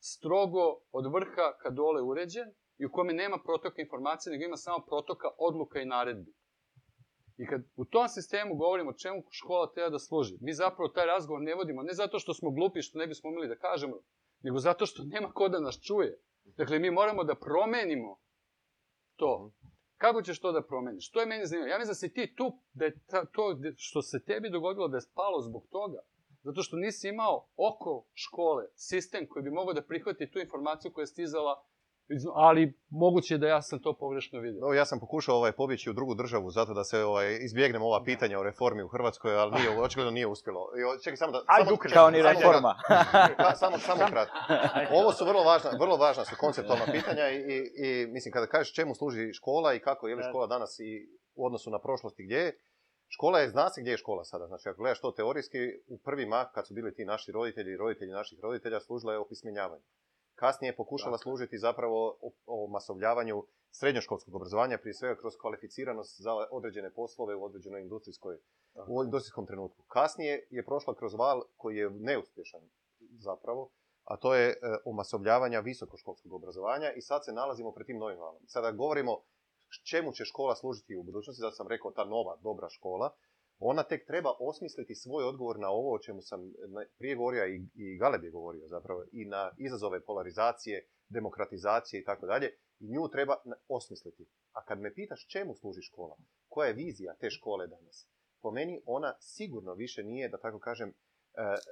strogo od vrha ka dole uređen i u kome nema protoka informacije, nego ima samo protoka odluka i naredbi. I kad u tom sistemu govorimo čemu škola treba da služi, mi zapravo taj razgovor ne vodimo, ne zato što smo glupi, što ne bismo umjeli da kažemo, nego zato što nema ko da nas čuje. Dakle, mi moramo da promenimo to. Mhm. Kako ćeš to da promeniš? To je meni zanimljivo. Ja mislim da si ti tu, da je ta, to što se tebi dogodilo da je spalo zbog toga. Zato što nisi imao oko škole sistem koji bi mogao da prihvati tu informaciju koja je stizala ali moguće je da ja sam to pogrešno vidio. No, ja sam pokušao ovaj, pobjeći u drugu državu zato da se ovaj, izbjegnem ova pitanja o reformi u Hrvatskoj, ali nije, [LAUGHS] očigledno nije uspjelo. I, čekaj, samo da... samo, kao ni reforma. [LAUGHS] Pa, samo, samo, kratko. Ovo su vrlo važna, vrlo važna su konceptualna pitanja i, mislim, kada kažeš čemu služi škola i kako je li škola danas i u odnosu na prošlost i gdje je, Škola je, zna se gdje je škola sada. Znači, ako gledaš to teorijski, u prvima kad su bili ti naši roditelji i roditelji naših roditelja, služila je opismenjavanje kasnije je pokušala služiti zapravo o, masovljavanju srednjoškolskog obrazovanja, prije svega kroz kvalificiranost za određene poslove u određenoj industrijskoj, u industrijskom trenutku. Kasnije je prošla kroz val koji je neuspješan zapravo, a to je e, omasovljavanja visokoškolskog obrazovanja i sad se nalazimo pred tim novim valom. Sada govorimo čemu će škola služiti u budućnosti, zato sam rekao ta nova dobra škola, ona tek treba osmisliti svoj odgovor na ovo o čemu sam prije govorio i, i Galeb je govorio zapravo i na izazove polarizacije, demokratizacije i tako dalje. I nju treba osmisliti. A kad me pitaš čemu služi škola, koja je vizija te škole danas, po meni ona sigurno više nije, da tako kažem, e,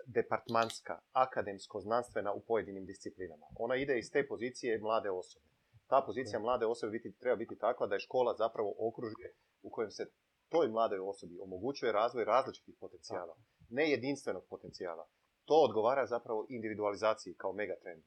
departmanska, akademsko-znanstvena u pojedinim disciplinama. Ona ide iz te pozicije mlade osobe. Ta pozicija mlade osobe biti, treba biti takva da je škola zapravo okružje u kojem se toj mladoj osobi omogućuje razvoj različitih potencijala, ne jedinstvenog potencijala. To odgovara zapravo individualizaciji kao megatrend.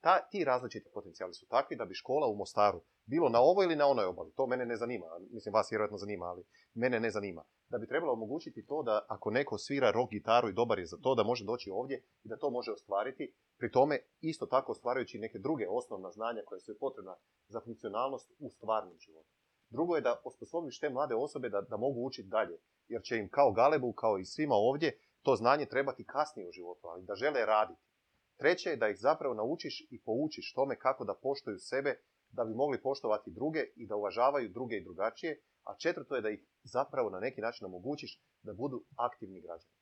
Ta, ti različiti potencijali su takvi da bi škola u Mostaru, bilo na ovoj ili na onoj obali, to mene ne zanima, mislim vas vjerojatno zanima, ali mene ne zanima, da bi trebalo omogućiti to da ako neko svira rock gitaru i dobar je za to, da može doći ovdje i da to može ostvariti, pri tome isto tako ostvarajući neke druge osnovna znanja koja su potrebna za funkcionalnost u stvarnom životu. Drugo je da osposobiš te mlade osobe da, da mogu učiti dalje. Jer će im kao Galebu, kao i svima ovdje, to znanje trebati kasnije u životu, ali da žele raditi. Treće je da ih zapravo naučiš i poučiš tome kako da poštuju sebe, da bi mogli poštovati druge i da uvažavaju druge i drugačije. A četvrto je da ih zapravo na neki način omogućiš da budu aktivni građani.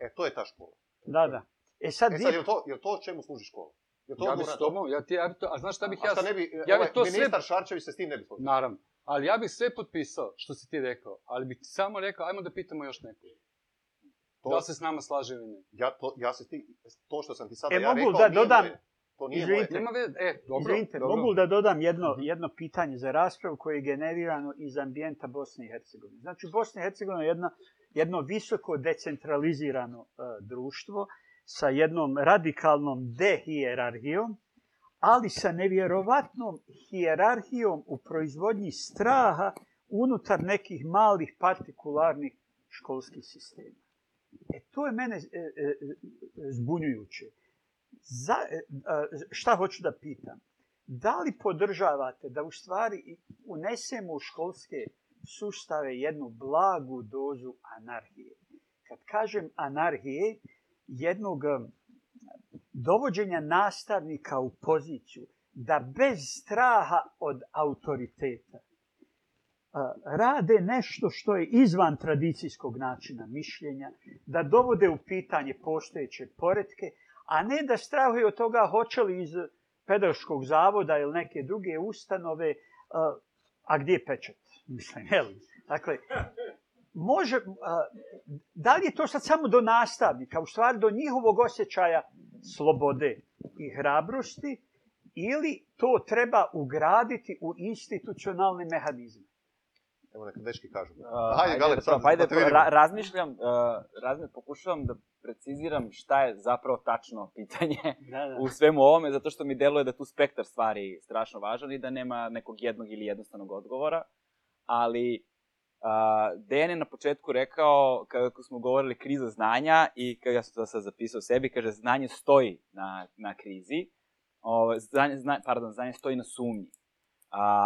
E, to je ta škola. Da, da. E sad, e sad je to, je to čemu služi škola? ja s ja ti, a znaš šta bih ja... bi, ja ovaj ministar Šarčević se s tim ne bi složio. Naravno. Ali ja bih sve potpisao što si ti rekao, ali bih ti samo rekao, ajmo da pitamo još nekoga. To... Da se s nama slaže ili ne? Ja, ja se ti, to što sam ti sada e, mogu rekao, da dodam, e, dobro, mogu da dodam jedno, mhm. jedno pitanje za raspravu koje je generirano iz ambijenta Bosne i Hercegovine. Znači, Bosna i Hercegovina je jedno visoko decentralizirano e, društvo sa jednom radikalnom dehijerarhijom ali sa nevjerovatnom hijerarhijom u proizvodnji straha unutar nekih malih partikularnih školskih sistema. E, to je mene e, e, e, zbunjujuće. Za, šta hoću da pitam? Da li podržavate da u stvari unesemo u školske sustave jednu blagu dozu anarhije? Kad kažem anarhije, jednog dovođenja nastavnika u poziciju da bez straha od autoriteta rade nešto što je izvan tradicijskog načina mišljenja, da dovode u pitanje postojeće poretke, a ne da strahuju od toga hoće li iz pedagoškog zavoda ili neke druge ustanove, a gdje je pečat? Mislim, Dakle, može, da li je to sad samo do nastavnika, u stvari do njihovog osjećaja slobode i hrabrosti ili to treba ugraditi u institucionalne mehanizme? Evo neka dečki kažu. razmišljam, pokušavam da preciziram šta je zapravo tačno pitanje u svemu ovome, zato što mi deluje da tu spektar stvari strašno važan i da nema nekog jednog ili jednostavnog odgovora, ali Dejan je na početku rekao, kako smo govorili, kriza znanja i ja sam to sad zapisao sebi, kaže znanje stoji na, na krizi, o, pardon, znanje stoji na sumnji,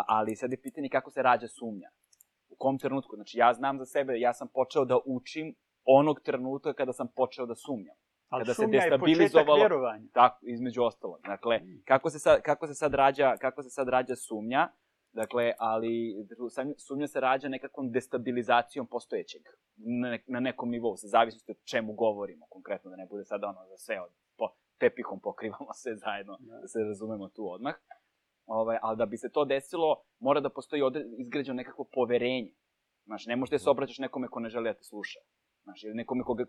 ali sad je pitanje kako se rađa sumnja, u kom trenutku, znači ja znam za sebe, ja sam počeo da učim onog trenutka kada sam počeo da sumnjam. Ali kada sumnja se destabilizovalo, je Tako, između ostalog. Dakle, mm. kako se sad, kako se sad rađa, kako se sad rađa sumnja, Dakle, ali sumnja se rađa nekakvom destabilizacijom postojećeg na nekom nivou, sa zavisnosti od čemu govorimo konkretno, da ne bude sada ono za sve od po, tepihom pokrivamo sve zajedno, da se razumemo tu odmah. Ovaj, ali da bi se to desilo, mora da postoji izgrađeno nekakvo poverenje. Znaš, ne možeš da se obraćaš nekome ko ne želi da te sluša. Znaš, ili nekome koga,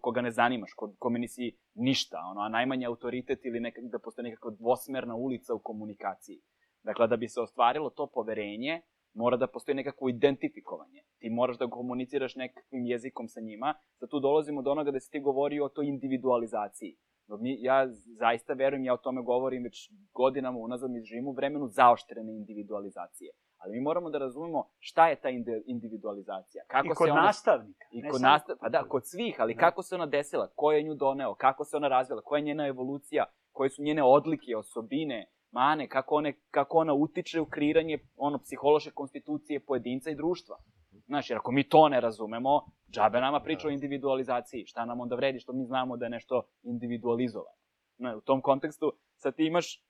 ko, ne zanimaš, ko, kome nisi ništa, ono, a najmanji autoritet ili nekak, da postoji nekakva dvosmerna ulica u komunikaciji. Dakle, da bi se ostvarilo to poverenje, mora da postoji nekako identifikovanje. Ti moraš da komuniciraš nekakvim jezikom sa njima. za tu dolazimo do onoga da si ti govorio o toj individualizaciji. Ja zaista verujem, ja o tome govorim već godinama unazad, mi živimo vremenu zaoštrene individualizacije. Ali mi moramo da razumemo šta je ta individualizacija. Kako I kod se ona... nastavnika. I kod nastav... pa da, kod svih, ali kako se ona desila, ko je nju doneo, kako se ona razvila, koja je njena evolucija, koje su njene odlike, osobine, mane, kako, one, kako ona utiče u kreiranje ono, psihološke konstitucije pojedinca i društva. Znači, jer ako mi to ne razumemo, džabe nama priča o individualizaciji. Šta nam onda vredi što mi znamo da je nešto individualizovano? u tom kontekstu sad ti imaš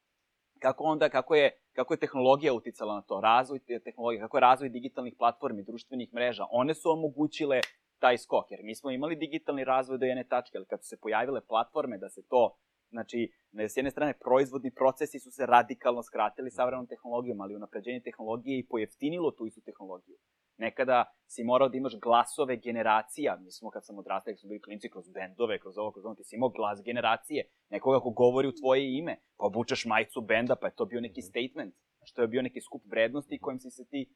kako onda, kako je, kako je tehnologija uticala na to, razvoj e, tehnologije, kako je razvoj digitalnih platformi, društvenih mreža, one su omogućile taj skok, jer mi smo imali digitalni razvoj do jedne tačke, ali kad su se pojavile platforme da se to Znači, s jedne strane, proizvodni procesi su se radikalno skratili savremenom tehnologijom, ali unapređenje tehnologije i pojeftinilo tu istu tehnologiju. Nekada si morao da imaš glasove generacija. Mi smo, kad sam odrastao, smo bili klinici, kroz bendove, kroz ovo, kroz ono, ti si imao glas generacije. Nekoga ko govori u tvoje ime, pa obučaš majicu benda, pa je to bio neki mhm. statement. Što znači, je bio neki skup vrednosti kojim si se ti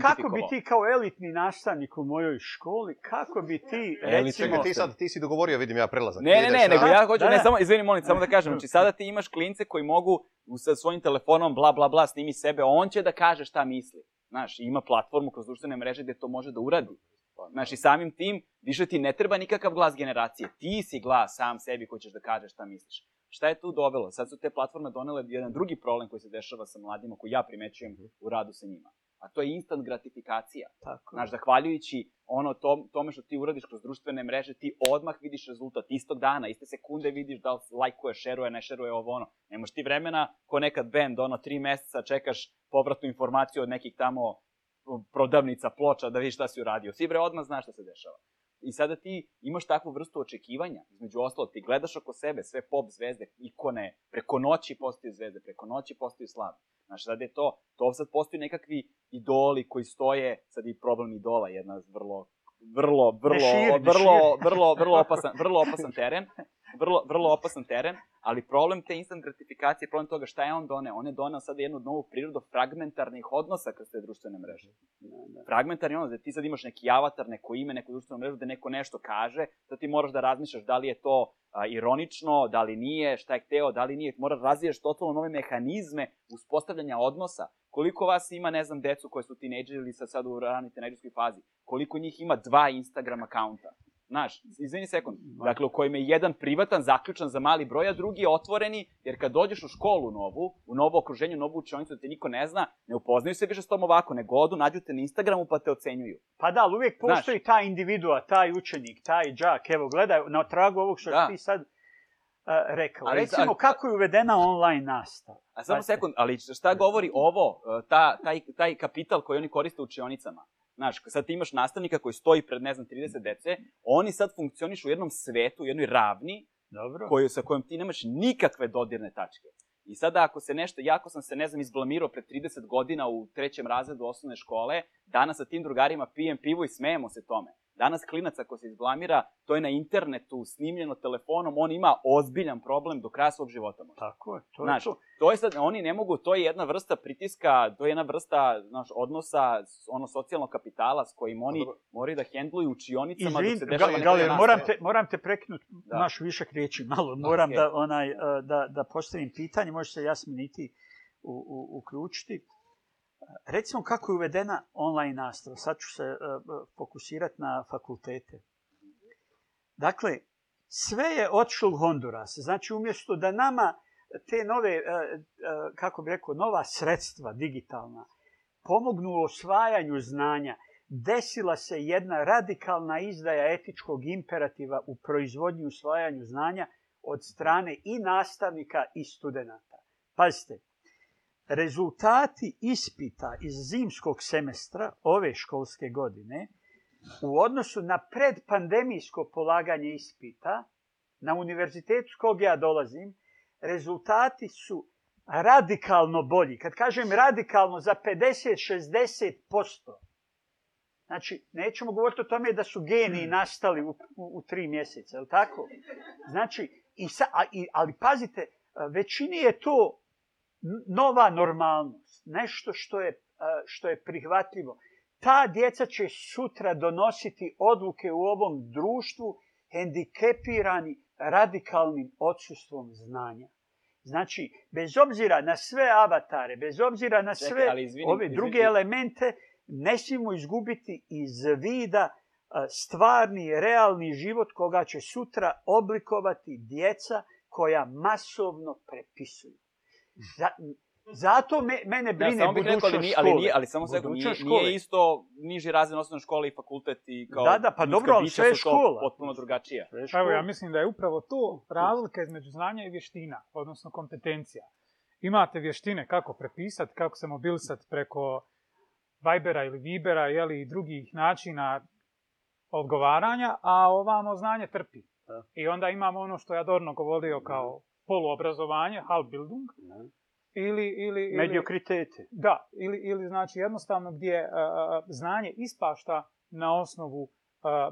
kako bi ti kao elitni nastavnik u mojoj školi, kako bi ti, recimo... Čekaj, ti sad, ti si dogovorio, vidim ja prelazak. Ne, ne, ne, nego ja hoću, ne, samo, izvini, molim, samo da kažem, znači sada ti imaš klince koji mogu sa svojim telefonom bla, bla, bla, snimi sebe, on će da kaže šta misli. Znaš, ima platformu kroz društvene mreže gdje to može da uradi. Znaš, i samim tim, više ti ne treba nikakav glas generacije. Ti si glas sam sebi koji ćeš da kažeš šta misliš. Šta je tu dovelo? Sad su te platforme donele jedan drugi problem koji se dešava sa mladima, koji ja primećujem u radu sa njima a to je instant gratifikacija. Tako. Znaš, zahvaljujući ono tome što ti uradiš kroz društvene mreže, ti odmah vidiš rezultat istog dana, iste sekunde vidiš da li lajkuje, šeruje, ne šeruje ovo ono. Nemoš ti vremena, ko nekad bend, ono, tri mjeseca čekaš povratnu informaciju od nekih tamo prodavnica ploča da vidiš šta si uradio. Svi bre odmah znaš šta se dešava. I sada ti imaš takvu vrstu očekivanja, između ostalo, ti gledaš oko sebe sve pop zvezde, ikone, preko noći postaju zvezde, preko noći postaju slavne. Znaš, sad je to, to sad postaju nekakvi idoli koji stoje, sad i problem idola jedna vrlo vrlo vrlo vrlo [LAUGHS] vrlo vrlo opasan vrlo opasan teren, vrlo vrlo opasan teren, ali problem te instant gratifikacije, problem toga šta je on doneo, on je doneo sada jednu novu prirodu fragmentarnih odnosa kroz te društvene mreže. Fragmentarni odnos, da ti sad imaš neki avatar, neko ime, neku društvenu mrežu da neko nešto kaže, da ti moraš da razmišljaš da li je to ironično, da li nije, šta je hteo, da li nije, moraš razvijaš totalno nove mehanizme uspostavljanja odnosa, koliko vas ima, ne znam, decu koje su tineđeri ili sa sad u ranoj tineđerskoj fazi? Koliko njih ima dva Instagram akaunta? Znaš, izvini sekund. Dakle, u kojem je jedan privatan, zaključan za mali broj, a drugi je otvoreni, jer kad dođeš u školu novu, u novo okruženje, u novu učionicu da te niko ne zna, ne upoznaju se više s tom ovako, nego odu, nađu te na Instagramu pa te ocenjuju. Pa da, ali uvijek postoji ta individua, taj učenik, taj džak. Evo, gledaj, na tragu ovog što ti sad rekao. Recimo, kako je uvedena online nastava? A samo sekund, ali šta govori ovo, e, taj, kapital koji oni koriste u učionicama? Znaš, sad ti imaš nastavnika koji stoji pred, ne znam, 30 dece, oni sad funkcioniš u jednom svetu, u jednoj ravni, sa kojom ti nemaš nikakve dodirne tačke. I sada ako se nešto, jako sam se, ne znam, izblamirao pred 30 godina u trećem razredu osnovne škole, danas sa tim drugarima pijem pivo i smejemo se tome. Danas klinac ako se izblamira, to je na internetu, snimljeno telefonom, on ima ozbiljan problem do kraja svog života. Tako je, to je to. to. je sad, oni ne mogu, to je jedna vrsta pritiska, to je jedna vrsta, znaš, odnosa, ono, socijalnog kapitala s kojim oni moraju da hendluju učionicama Izvin, da se dešava moram, te, moram te prekinuti naš višak riječi [LAUGHS] malo, moram da, onaj, e, da, da postavim pitanje, može se jasminiti u, u, uključiti. Recimo kako je uvedena online nastava. Sad ću se e, e, fokusirati na fakultete. Dakle, sve je odšlo u Honduras. Znači, umjesto da nama te nove, e, kako bi rekao, nova sredstva digitalna pomognu u osvajanju znanja, desila se jedna radikalna izdaja etičkog imperativa u proizvodnju i usvajanju znanja od strane i nastavnika i studenta. Pazite, rezultati ispita iz zimskog semestra ove školske godine u odnosu na predpandemijsko polaganje ispita na univerzitetu s kog ja dolazim, rezultati su radikalno bolji. Kad kažem radikalno, za 50-60%. Znači, nećemo govoriti o tome da su geniji hmm. nastali u, u, tri mjeseca, je li tako? Znači, i sa, ali pazite, većini je to nova normalnost, nešto što je, što je prihvatljivo. Ta djeca će sutra donositi odluke u ovom društvu hendikepirani radikalnim odsustvom znanja. Znači, bez obzira na sve avatare, bez obzira na sve ove druge elemente, ne smijemo izgubiti iz vida stvarni, realni život koga će sutra oblikovati djeca koja masovno prepisuju zato me, mene brine ja, ali, nije, ali, samo se nije, isto niži razred osnovne škole i fakultet i kao da, da, pa dobro, ali sve je škola. potpuno drugačije. Evo, ja mislim da je upravo to razlika između znanja i vještina, odnosno kompetencija. Imate vještine kako prepisati, kako se mobilisati preko Vibera ili Vibera jeli, i drugih načina odgovaranja, a ovamo znanje trpi. I onda imamo ono što je Adorno govorio kao poluobrazovanje, halbildung, ne. ili... ili Mediokritete. Da, ili, ili znači jednostavno gdje uh, znanje ispašta na osnovu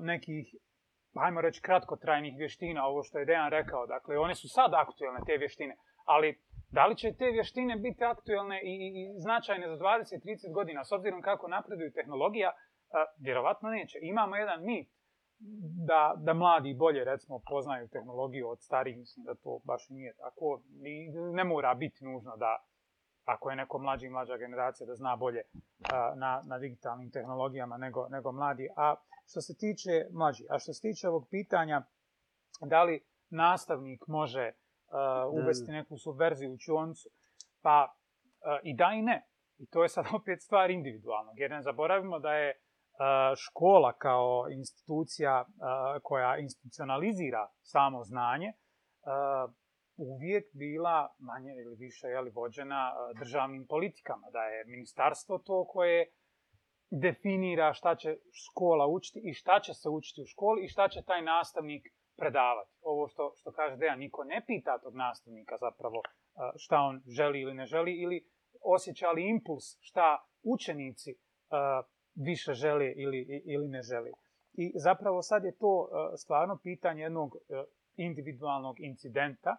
nekih hajmo reći kratkotrajnih vještina, ovo što je Dejan rekao. Dakle, one su sad aktualne te vještine. Ali da li će te vještine biti aktualne i, i, značajne za 20-30 godina, s obzirom kako napreduju tehnologija, uh, vjerovatno neće. Imamo jedan mit da, da mladi bolje recimo poznaju tehnologiju od starijih, mislim da to baš nije tako. I ne mora biti nužno da, ako je neko mlađi i mlađa generacija, da zna bolje na, na digitalnim tehnologijama nego, nego mladi. A što se tiče mlađi, a što se tiče ovog pitanja da li nastavnik može uvesti neku subverziju u čioncu, pa i da i ne. I to je sad [LAUGHS] opet stvar individualnog, jer ne zaboravimo da je škola kao institucija koja institucionalizira samo znanje uvijek bila manje ili više jeli, vođena državnim politikama. Da je ministarstvo to koje definira šta će škola učiti i šta će se učiti u školi i šta će taj nastavnik predavati. Ovo što, što kaže Dejan, niko ne pita tog nastavnika zapravo šta on želi ili ne želi ili osjeća li impuls šta učenici više želi ili, ili ne želi I zapravo sad je to e, stvarno pitanje jednog e, individualnog incidenta,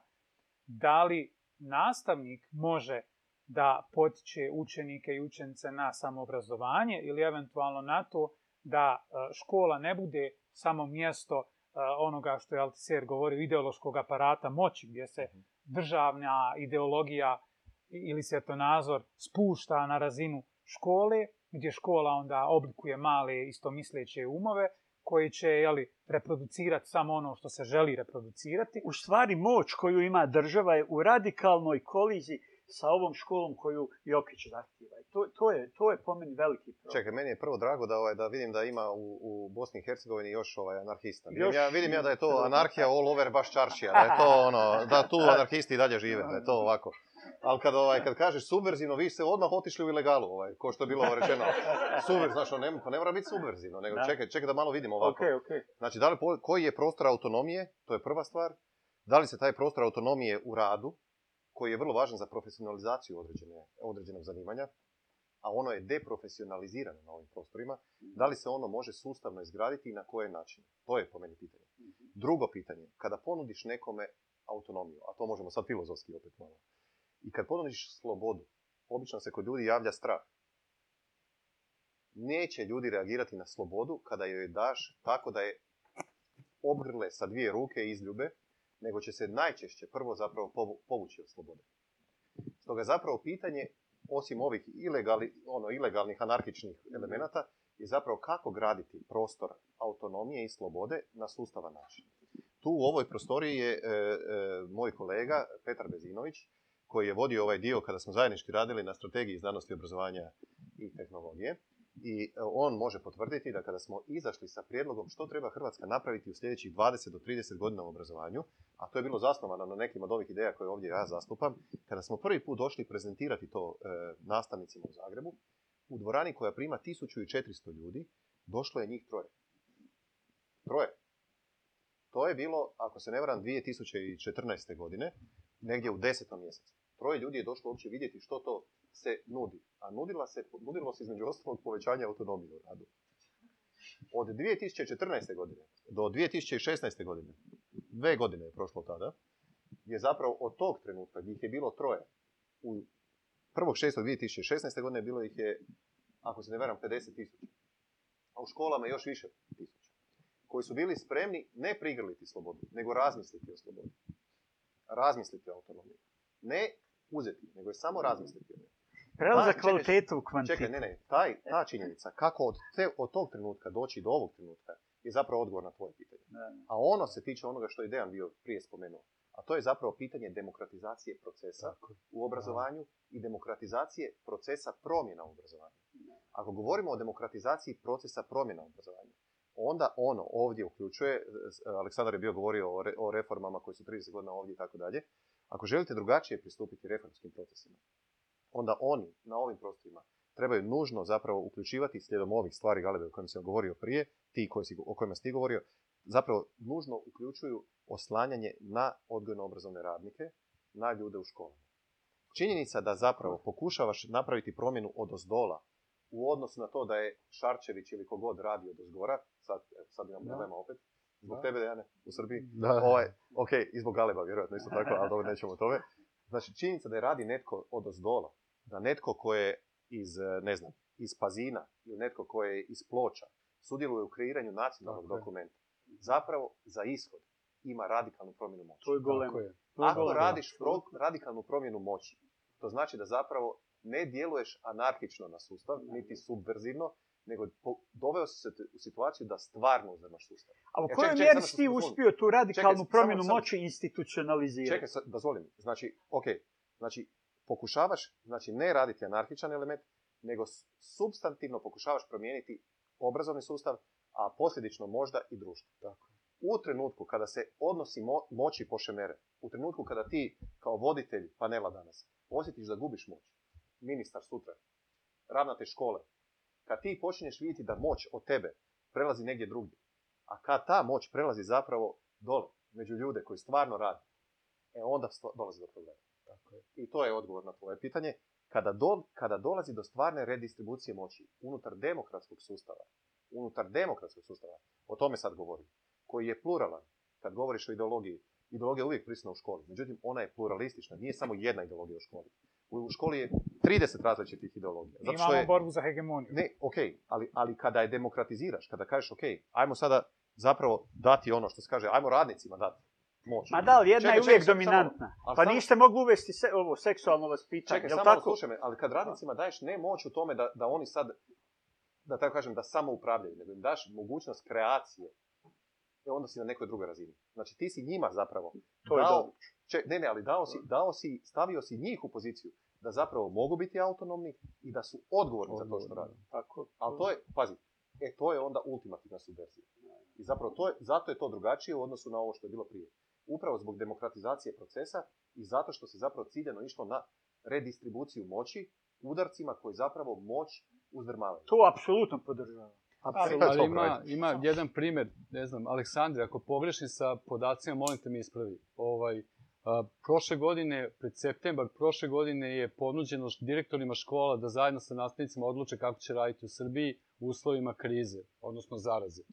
da li nastavnik može da potiče učenike i učenice na samoobrazovanje ili eventualno na to da e, škola ne bude samo mjesto onoga što je Altiser govorio ideološkog aparata moći gdje se mhm. državna ideologija ili svjetonazor spušta na razinu škole gdje škola onda oblikuje male istomisleće umove koji će jeli, reproducirati samo ono što se želi reproducirati. U stvari moć koju ima država je u radikalnoj koliziji sa ovom školom koju Jokić zahtjeva. To, to, je, to je po meni veliki problem. Čekaj, meni je prvo drago da, ovaj, da vidim da ima u, u Bosni i Hercegovini još ovaj anarhista. ja, vidim ja da je to anarhija all over baš čaršija, da je to ono, da tu [LAUGHS] anarhisti dalje žive, da je to ovako. Ali ovaj, kad, kažeš subverzivno, vi ste odmah otišli u ilegalu, ovaj, ko što je bilo rečeno. [LAUGHS] Subver, ono, ne, pa ne mora biti subverzivno, nego da. čekaj, čekaj da malo vidimo ovako. Znači, da li, koji je prostor autonomije, to je prva stvar. Da li se taj prostor autonomije u radu, koji je vrlo važan za profesionalizaciju određene, određenog zanimanja, a ono je deprofesionalizirano na ovim prostorima, da li se ono može sustavno izgraditi i na koje način? To je po meni pitanje. Mhm. Drugo pitanje, kada ponudiš nekome autonomiju, a to možemo sad filozofski opet malo, i kad ponudiš slobodu, obično se kod ljudi javlja strah. Neće ljudi reagirati na slobodu kada joj daš tako da je obrle sa dvije ruke izljube, nego će se najčešće prvo zapravo povući od slobode. Stoga zapravo pitanje, osim ovih ilegali, ono, ilegalnih anarhičnih elemenata, je zapravo kako graditi prostor autonomije i slobode na sustavan način. Tu u ovoj prostoriji je e, e, moj kolega Petar Bezinović, koji je vodio ovaj dio kada smo zajednički radili na strategiji znanosti, obrazovanja i tehnologije. I e, on može potvrditi da kada smo izašli sa prijedlogom što treba Hrvatska napraviti u sljedećih 20 do 30 godina u obrazovanju, a to je bilo zasnovano na nekim od ovih ideja koje ovdje ja zastupam, kada smo prvi put došli prezentirati to e, nastavnicima u Zagrebu, u dvorani koja prima 1400 ljudi, došlo je njih troje. Troje. To je bilo, ako se ne varam, 2014. godine, negdje u desetom mjesecu troje ljudi je došlo uopće vidjeti što to se nudi. A nudila se, nudilo se između ostalog povećanje autonomije u radu. Od 2014. godine do 2016. godine, dve godine je prošlo tada, je zapravo od tog trenutka gdje ih je bilo troje, u 1.6.2016. godine bilo ih je, ako se ne veram, 50 tisuća. A u školama još više tisuća. Koji su bili spremni ne prigrliti slobodu, nego razmisliti o slobodi. Razmisliti o autonomiji. Ne uzeti, nego je samo razmisliti o njoj. Pa, za kvalitetu kvantitet. Čekaj, ne, ne, taj, ta činjenica, kako od, te, od tog trenutka doći do ovog trenutka, je zapravo odgovor na tvoje pitanje. A ono se tiče onoga što je Dejan bio prije spomenuo. A to je zapravo pitanje demokratizacije procesa u obrazovanju i demokratizacije procesa promjena u obrazovanju. Ako govorimo o demokratizaciji procesa promjena u obrazovanju, onda ono ovdje uključuje, Aleksandar je bio govorio o, reformama koje su 30 godina ovdje i tako dalje, ako želite drugačije pristupiti reformskim procesima, onda oni na ovim prostorima trebaju nužno zapravo uključivati slijedom ovih stvari galebe o kojima sam govorio prije, ti koji o kojima si ti govorio, zapravo nužno uključuju oslanjanje na odgojno-obrazovne radnike, na ljude u školama. Činjenica da zapravo pokušavaš napraviti promjenu od ozdola u odnosu na to da je Šarčević ili kogod radio do zgora, sad, sad imam problema opet, Zbog tebe, da ne, u Srbiji. Da. Ovaj, ok, i zbog Galeba, vjerojatno isto tako, ali dobro, nećemo o tome. Znači, činjenica da je radi netko od ozdola, da netko ko je iz, eh, ne znam, iz Pazina ili netko ko je iz Ploča, sudjeluje u kreiranju nacionalnog dokumenta, zapravo za ishod ima radikalnu promjenu moći. To je golem. Ako radiš radikalnu promjenu moći, to znači da zapravo ne djeluješ anarhično na sustav, niti subverzivno, nego doveo se u situaciju da stvarno uzmeš sustav. A u kojoj mjeri si ti uspio tu radikalnu promjenu moći institucionalizirati? Čekaj, sad, dozvolim. Znači, ok, znači, pokušavaš, znači, ne raditi anarhičan element, nego substantivno pokušavaš promijeniti obrazovni sustav, a posljedično možda i društvo. U trenutku kada se odnosi moći moći pošemere, u trenutku kada ti kao voditelj panela danas osjetiš da gubiš moć, ministar sutra, ravnate škole, kad ti počinješ vidjeti da moć od tebe prelazi negdje drugdje, a kad ta moć prelazi zapravo dole, među ljude koji stvarno rade, e onda dolazi do problema. I to je odgovor na tvoje pitanje. Kada, kada dolazi do stvarne redistribucije moći unutar demokratskog sustava, unutar demokratskog sustava, o tome sad govorim, koji je pluralan, kad govoriš o ideologiji, ideologija je uvijek prisutna u školi, međutim ona je pluralistična, nije samo jedna ideologija u školi u školi je 30 različitih ideologija. Zato je, Imamo borbu za hegemoniju. Ne, ok, ali, ali kada je demokratiziraš, kada kažeš ok, ajmo sada zapravo dati ono što se kaže, ajmo radnicima dati moć. Ma da, ali jedna je uvijek dominantna. pa niste mogli uvesti se, ovo, seksualno vaspitanje, Čekaj, samo tako? me, ali kad radnicima daješ ne moć u tome da, da oni sad, da tako kažem, da samo upravljaju, nego im daš mogućnost kreacije, e onda si na nekoj drugoj razini. Znači ti si njima zapravo to je če, ne, ne, ali dao si, dao si, stavio si njih u poziciju da zapravo mogu biti autonomni i da su odgovorni za to što rade. Tako. Ali to je, pazi, e, to je onda ultimativna subverzija. I zapravo to je, zato je to drugačije u odnosu na ovo što je bilo prije. Upravo zbog demokratizacije procesa i zato što se zapravo ciljano išlo na redistribuciju moći udarcima koji zapravo moć uzdrmavaju. To apsolutno podržavam. Apsolutno. Ali, ima, ima, jedan primjer, ne znam, Aleksandri ako pogrešim sa podacima, molim te mi ispravi. Ovaj, prošle godine, pred septembar, prošle godine je ponuđeno direktorima škola da zajedno sa nastavnicima odluče kako će raditi u Srbiji u uslovima krize, odnosno zaraze.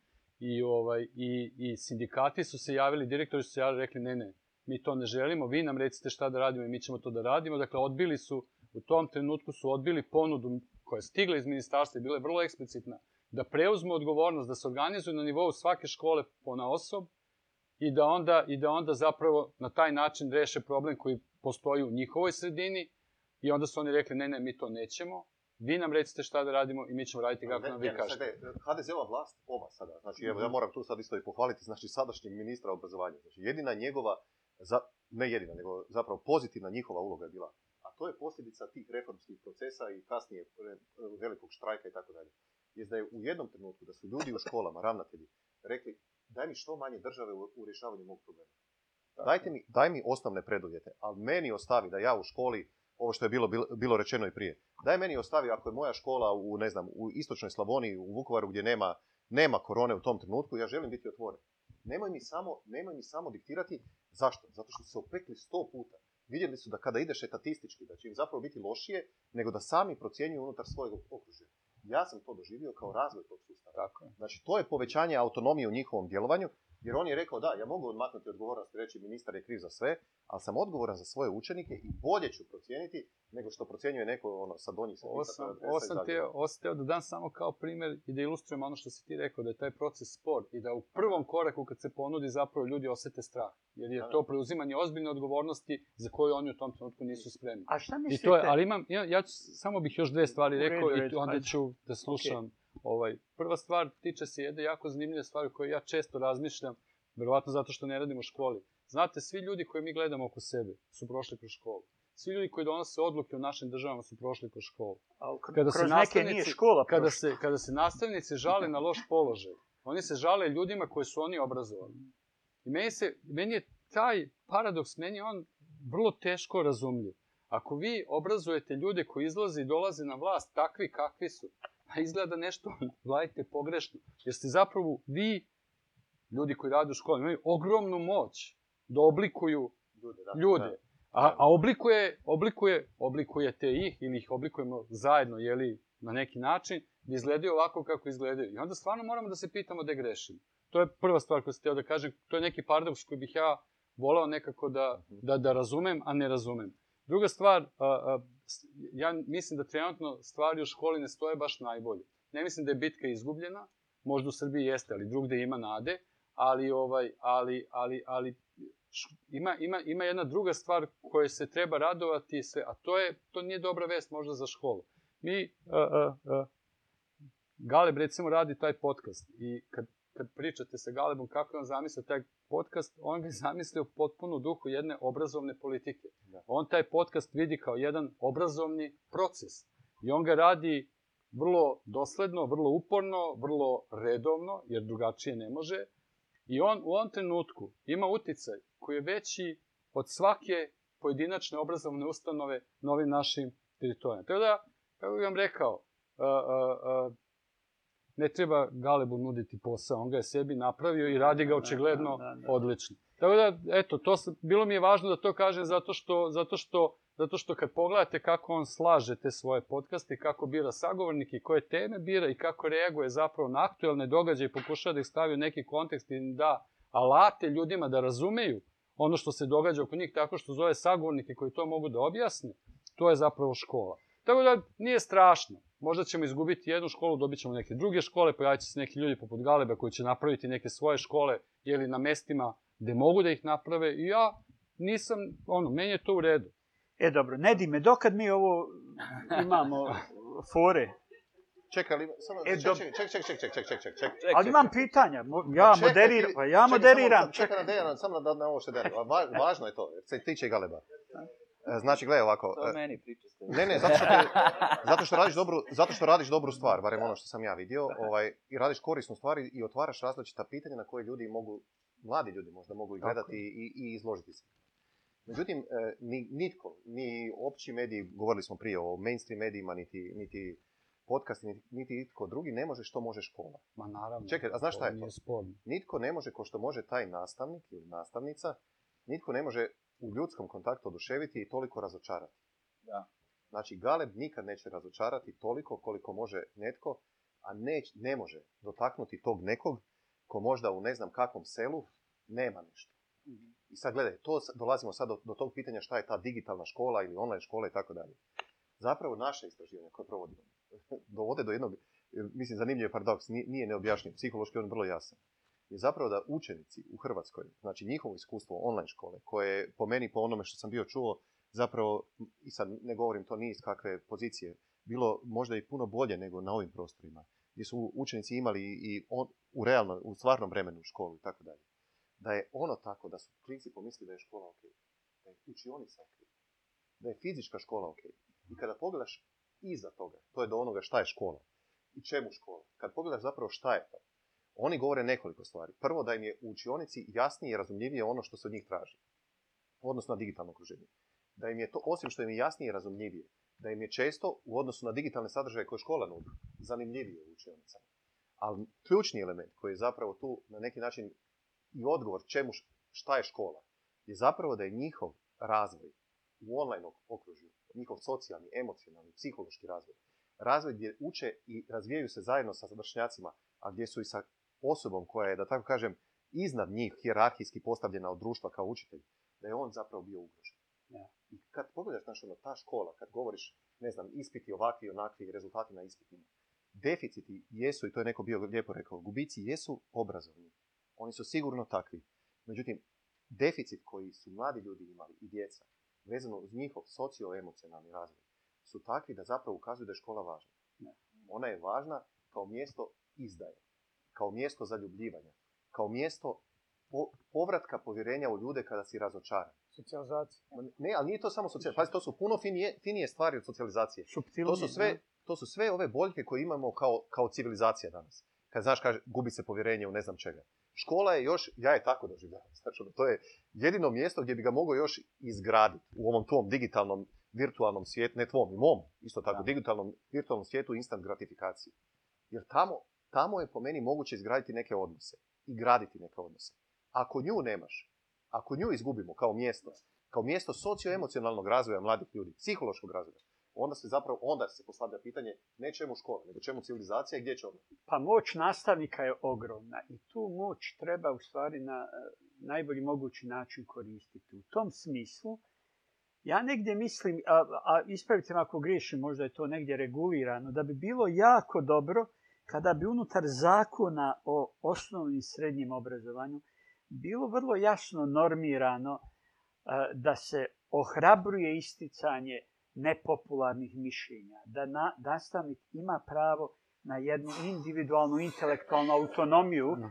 Ovaj, I, i, sindikati su se javili, direktori su se javili, rekli ne, ne, mi to ne želimo, vi nam recite šta da radimo i mi ćemo to da radimo. Dakle, odbili su, u tom trenutku su odbili ponudu koja je stigla iz ministarstva i bila je vrlo eksplicitna, da preuzmu odgovornost, da se organizuju na nivou svake škole po na osob, i da onda, i da onda zapravo na taj način reše problem koji postoji u njihovoj sredini i onda su oni rekli ne, ne, mi to nećemo, vi nam recite šta da radimo i mi ćemo raditi kako nam vi ne, kažete. HDZ-ova vlast, ova sada, znači ja mhm. moram tu sad isto i pohvaliti, znači sadašnjeg ministra obrazovanja, znači jedina njegova, ne jedina, nego zapravo pozitivna njihova uloga je bila, a to je posljedica tih reformskih procesa i kasnije velikog štrajka i tako dalje, je da je u jednom trenutku da su ljudi u školama, ravnatelji, rekli daj mi što manje države u, rješavanju mog problema. Dajte mi, daj mi osnovne preduvjete, ali meni ostavi da ja u školi, ovo što je bilo, bilo rečeno i prije, daj meni ostavi ako je moja škola u, ne znam, u istočnoj Slavoniji, u Vukovaru gdje nema, nema korone u tom trenutku, ja želim biti otvoren. Nemoj mi samo, nemoj mi samo diktirati zašto? Zato što su se opekli sto puta. Vidjeli su da kada ideš etatistički, da će im zapravo biti lošije nego da sami procjenjuju unutar svojeg okruženja. Ja sam to doživio kao razvoj tog sustava. Znači, to je povećanje autonomije u njihovom djelovanju, jer on je rekao, da, ja mogu odmaknuti odgovornost i reći ministar je kriv za sve, ali sam odgovoran za svoje učenike i bolje ću procijeniti nego što procjenjuje neko ono, sa donjih Ostao da dan samo kao primjer i da ilustrujem ono što si ti rekao, da je taj proces spor i da u prvom koraku kad se ponudi zapravo ljudi osete strah. Jer je to preuzimanje ozbiljne odgovornosti za koju oni u tom trenutku nisu spremni. A šta mislite? ali imam, ja, ću, samo bih još dve stvari rekao i onda ću da slušam. Ovaj, prva stvar tiče se jedne jako zanimljive stvari koje ja često razmišljam, verovatno zato što ne radim u školi. Znate, svi ljudi koje mi gledamo oko sebe su prošli kroz školu. Svi ljudi koji donose odluke u našim državama su prošli kroz školu. Kada se neke nije škola kada se, kada se nastavnici žale na loš položaj, oni se žale ljudima koji su oni obrazovali. I meni, se, meni je taj paradoks, meni je on vrlo teško razumljiv. Ako vi obrazujete ljude koji izlaze i dolaze na vlast takvi kakvi su, a izgleda nešto, [LAUGHS] gledajte, pogrešno. Jer ste zapravo vi, ljudi koji rade u školi, imaju ogromnu moć da oblikuju ljude. A, a oblikuje, oblikuje, oblikujete ih ili ih oblikujemo zajedno, jeli, na neki način, da izgledaju ovako kako izgledaju. I onda stvarno moramo da se pitamo da grešimo. To je prva stvar koju sam htio da kažem. To je neki paradoks koji bih ja volao nekako da, da, da razumem, a ne razumem. Druga stvar, ja mislim da trenutno stvari u školi ne stoje baš najbolje. Ne mislim da je bitka izgubljena, možda u Srbiji jeste, ali drugde ima nade, ali ovaj, ali, ali, ali ima, ima, ima jedna druga stvar koja se treba radovati, se, a to je, to nije dobra vest možda za školu. Mi, Galeb recimo radi taj podcast i kad kad pričate sa Galebom kako je on zamislio taj podcast, on ga je zamislio potpuno u duhu jedne obrazovne politike. On taj podcast vidi kao jedan obrazovni proces. I on ga radi vrlo dosledno, vrlo uporno, vrlo redovno, jer drugačije ne može. I on u ovom trenutku ima uticaj koji je veći od svake pojedinačne obrazovne ustanove na ovim našim teritorijama. Tako da, kako bih vam rekao, ne treba Galebu nuditi posao, on ga je sebi napravio i radi ga očigledno odlično. Tako da, eto, to, bilo mi je važno da to kažem zato što, zato što, zato što kad pogledate kako on slaže te svoje podcaste, kako bira sagovornike i koje teme bira i kako reaguje zapravo na aktuelne događaje i pokušava da ih stavi u neki kontekst i da alate ljudima da razumeju ono što se događa oko njih tako što zove sagovornike koji to mogu da objasne, to je zapravo škola. Tako da nije strašno možda ćemo izgubiti jednu školu, dobit ćemo neke druge škole, pojavit će se neki ljudi poput Galeba koji će napraviti neke svoje škole ili na mestima gdje mogu da ih naprave i ja nisam, ono, meni je to u redu. E dobro, dime, dokad mi ovo imamo fore? Čekaj, ali, samo, ček, ček, ček, ček, ček, ček, ček, Ali imam pitanja, ja moderiram, pa ja pa moderiram. Samo, čekaj, čekaj, čekaj, samo da, ovo što [LAUGHS] važno je to, se tiče Galeba. E, znači, gledaj ovako. To e, meni priča ne, ne, zato što, [LAUGHS] zato što, radiš, dobru, stvar, barem ono što sam ja vidio, ovaj, i radiš korisnu stvar i otvaraš različita pitanja na koje ljudi mogu, mladi ljudi možda mogu i gledati i, i izložiti se. Međutim, e, nitko, ni opći mediji, govorili smo prije o mainstream medijima, niti, niti podcast, niti itko drugi ne može što može škola. Ma naravno. Čekaj, a znaš šta je to? Nitko ne može ko što može taj nastavnik ili nastavnica, nitko ne može u ljudskom kontaktu oduševiti i toliko razočarati. Da. Znači, Galeb nikad neće razočarati toliko koliko može netko, a ne, ne može dotaknuti tog nekog ko možda u ne znam kakvom selu nema nešto. I sad gledaj, to, dolazimo sad do, tog pitanja šta je ta digitalna škola ili online škola i tako dalje. Zapravo naše istraživanje koje provodimo [LAUGHS] dovode do jednog, mislim zanimljiv je paradoks, nije neobjašnjiv, psihološki on vrlo jasan. Je zapravo da učenici u Hrvatskoj, znači njihovo iskustvo online škole, koje po meni, po onome što sam bio čuo, zapravo, i sad ne govorim to ni iz kakve pozicije, bilo možda i puno bolje nego na ovim prostorima, gdje su učenici imali i u realno, u stvarnom vremenu školu i tako dalje. Da je ono tako, da su klinci pomislili da je škola ok, da je učionica ok, da je fizička škola ok. I kada pogledaš iza toga, to je do onoga šta je škola i čemu škola. Kad pogledaš zapravo šta je to, oni govore nekoliko stvari. Prvo, da im je u učionici jasnije i razumljivije ono što se od njih traži, odnosno na digitalno okruženje da im je to, osim što im je jasnije i razumljivije, da im je često u odnosu na digitalne sadržaje koje škola nudi, zanimljivije u Ali ključni element koji je zapravo tu na neki način i odgovor čemu šta je škola, je zapravo da je njihov razvoj u online okružju, njihov socijalni, emocionalni, psihološki razvoj, razvoj gdje uče i razvijaju se zajedno sa vršnjacima, a gdje su i sa osobom koja je, da tako kažem, iznad njih, hijerarhijski postavljena od društva kao učitelj, da je on zapravo bio ugrožen. I kad pogledaš, znaš, ono, ta škola, kad govoriš, ne znam, ispiti ovakvi, onakvi, rezultati na ispitima, deficiti jesu, i to je neko bio lijepo rekao, gubici jesu obrazovni. Oni su sigurno takvi. Međutim, deficit koji su mladi ljudi imali i djeca, vezano uz njihov socioemocionalni razvoj, su takvi da zapravo ukazuju da je škola važna. Ona je važna kao mjesto izdaje, kao mjesto zaljubljivanja, kao mjesto povratka povjerenja u ljude kada si razočaran. Socijalizacija. Ne, ali nije to samo socijalizacija. Pazi, to su puno finije, finije stvari od socijalizacije. To su, sve, to su sve ove boljke koje imamo kao, kao civilizacija danas. Kad znaš, kaže, gubi se povjerenje u ne znam čega. Škola je još, ja je tako doživljavam, znači to je jedino mjesto gdje bi ga mogao još izgraditi u ovom tvom digitalnom, virtualnom svijetu, ne tvom, i mom, isto tako, digitalnom, virtualnom svijetu instant gratifikacije. Jer tamo, tamo je po meni moguće izgraditi neke odnose i graditi neke odnose. Ako nju nemaš, ako nju izgubimo kao mjesto, kao mjesto socioemocionalnog razvoja mladih ljudi, psihološkog razvoja, onda se zapravo, onda se postavlja pitanje ne čemu škola, nego čemu civilizacija i gdje će ono. Pa moć nastavnika je ogromna i tu moć treba u stvari na eh, najbolji mogući način koristiti. U tom smislu, ja negdje mislim, a, a ispravite me ako griješim, možda je to negdje regulirano, da bi bilo jako dobro kada bi unutar zakona o osnovnim i srednjim obrazovanju bilo vrlo jasno normirano e, da se ohrabruje isticanje nepopularnih mišljenja, da nastavnik ima pravo na jednu individualnu intelektualnu autonomiju. Ono.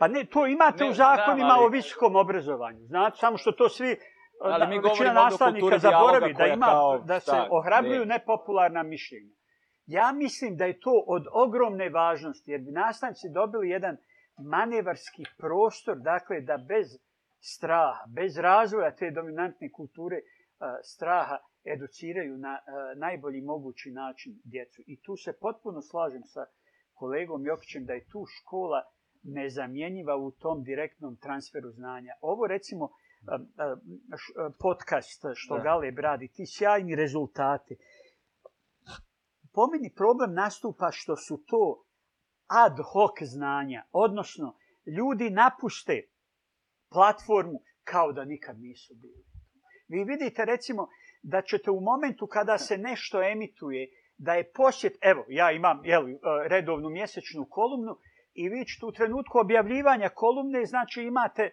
pa ne, to imate u zakonima o visokom obrazovanju. Znate, samo što to svi e, mi većina nastavnika zaboravi da, ima, da se ohrabruju nepopularna mišljenja. Ja mislim da je to od ogromne važnosti, jer bi nastavnici dobili jedan manevarski prostor, dakle da bez straha, bez razvoja te dominantne kulture e, straha educiraju na e, najbolji mogući način djecu. I tu se potpuno slažem sa kolegom Jokićem da je tu škola nezamjenjiva u tom direktnom transferu znanja. Ovo recimo e, podcast što gale bradi, ti sjajni rezultati. Po meni problem nastupa što su to ad hoc znanja, odnosno ljudi napuste platformu kao da nikad nisu bili. Vi vidite recimo da ćete u momentu kada se nešto emituje, da je posjet, evo ja imam jel, e, redovnu mjesečnu kolumnu i vi ćete u trenutku objavljivanja kolumne, znači imate e,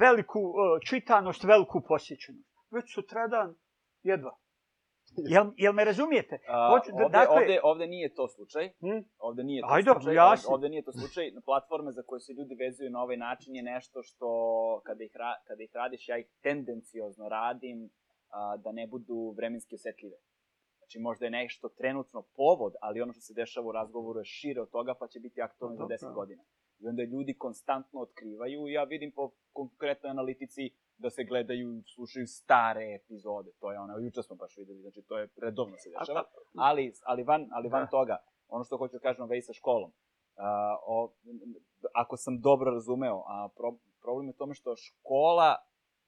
veliku e, čitanost, veliku posjećenost. Već sutradan jedva Jel, me razumijete? Dakle- ovde, nije to slučaj. Hmm? Ovde nije to Ajde, slučaj. Jasno. Ovde nije to slučaj. Platforme za koje se ljudi vezuju na ovaj način je nešto što kada ih, radiš, ja ih tendenciozno radim da ne budu vremenski osetljive. Znači, možda je nešto trenutno povod, ali ono što se dešava u razgovoru je šire od toga, pa će biti aktualno za 10 godina. I onda ljudi konstantno otkrivaju, ja vidim po konkretnoj analitici da se gledaju slušaju stare epizode. To je ono, jučer smo baš vidjeli, znači to je redovno se dešava. Ali, ali, van, ali van toga, ono što hoću kažem već ovaj, sa školom, ako sam dobro razumeo, a problem je u tome što škola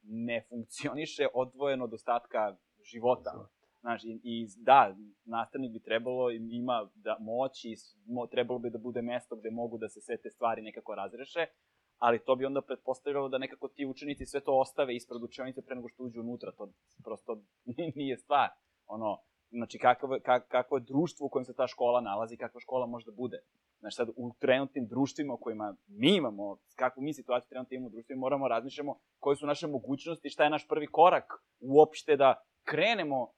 ne funkcioniše odvojeno od ostatka života. Znaš, i, da, nastavnik bi trebalo, ima da moći, trebalo bi da bude mesto gde mogu da se sve te stvari nekako razreše, ali to bi onda pretpostavljalo da nekako ti učenici sve to ostave ispred učenice pre nego što uđu unutra, to prosto [LAUGHS] nije stvar. Ono, znači kako, kako je društvo u kojem se ta škola nalazi, kakva škola možda bude. Znači sad u trenutnim društvima u kojima mi imamo, kakvu mi situaciju trenutno imamo u društvima, moramo razmišljamo koje su naše mogućnosti, šta je naš prvi korak uopšte da krenemo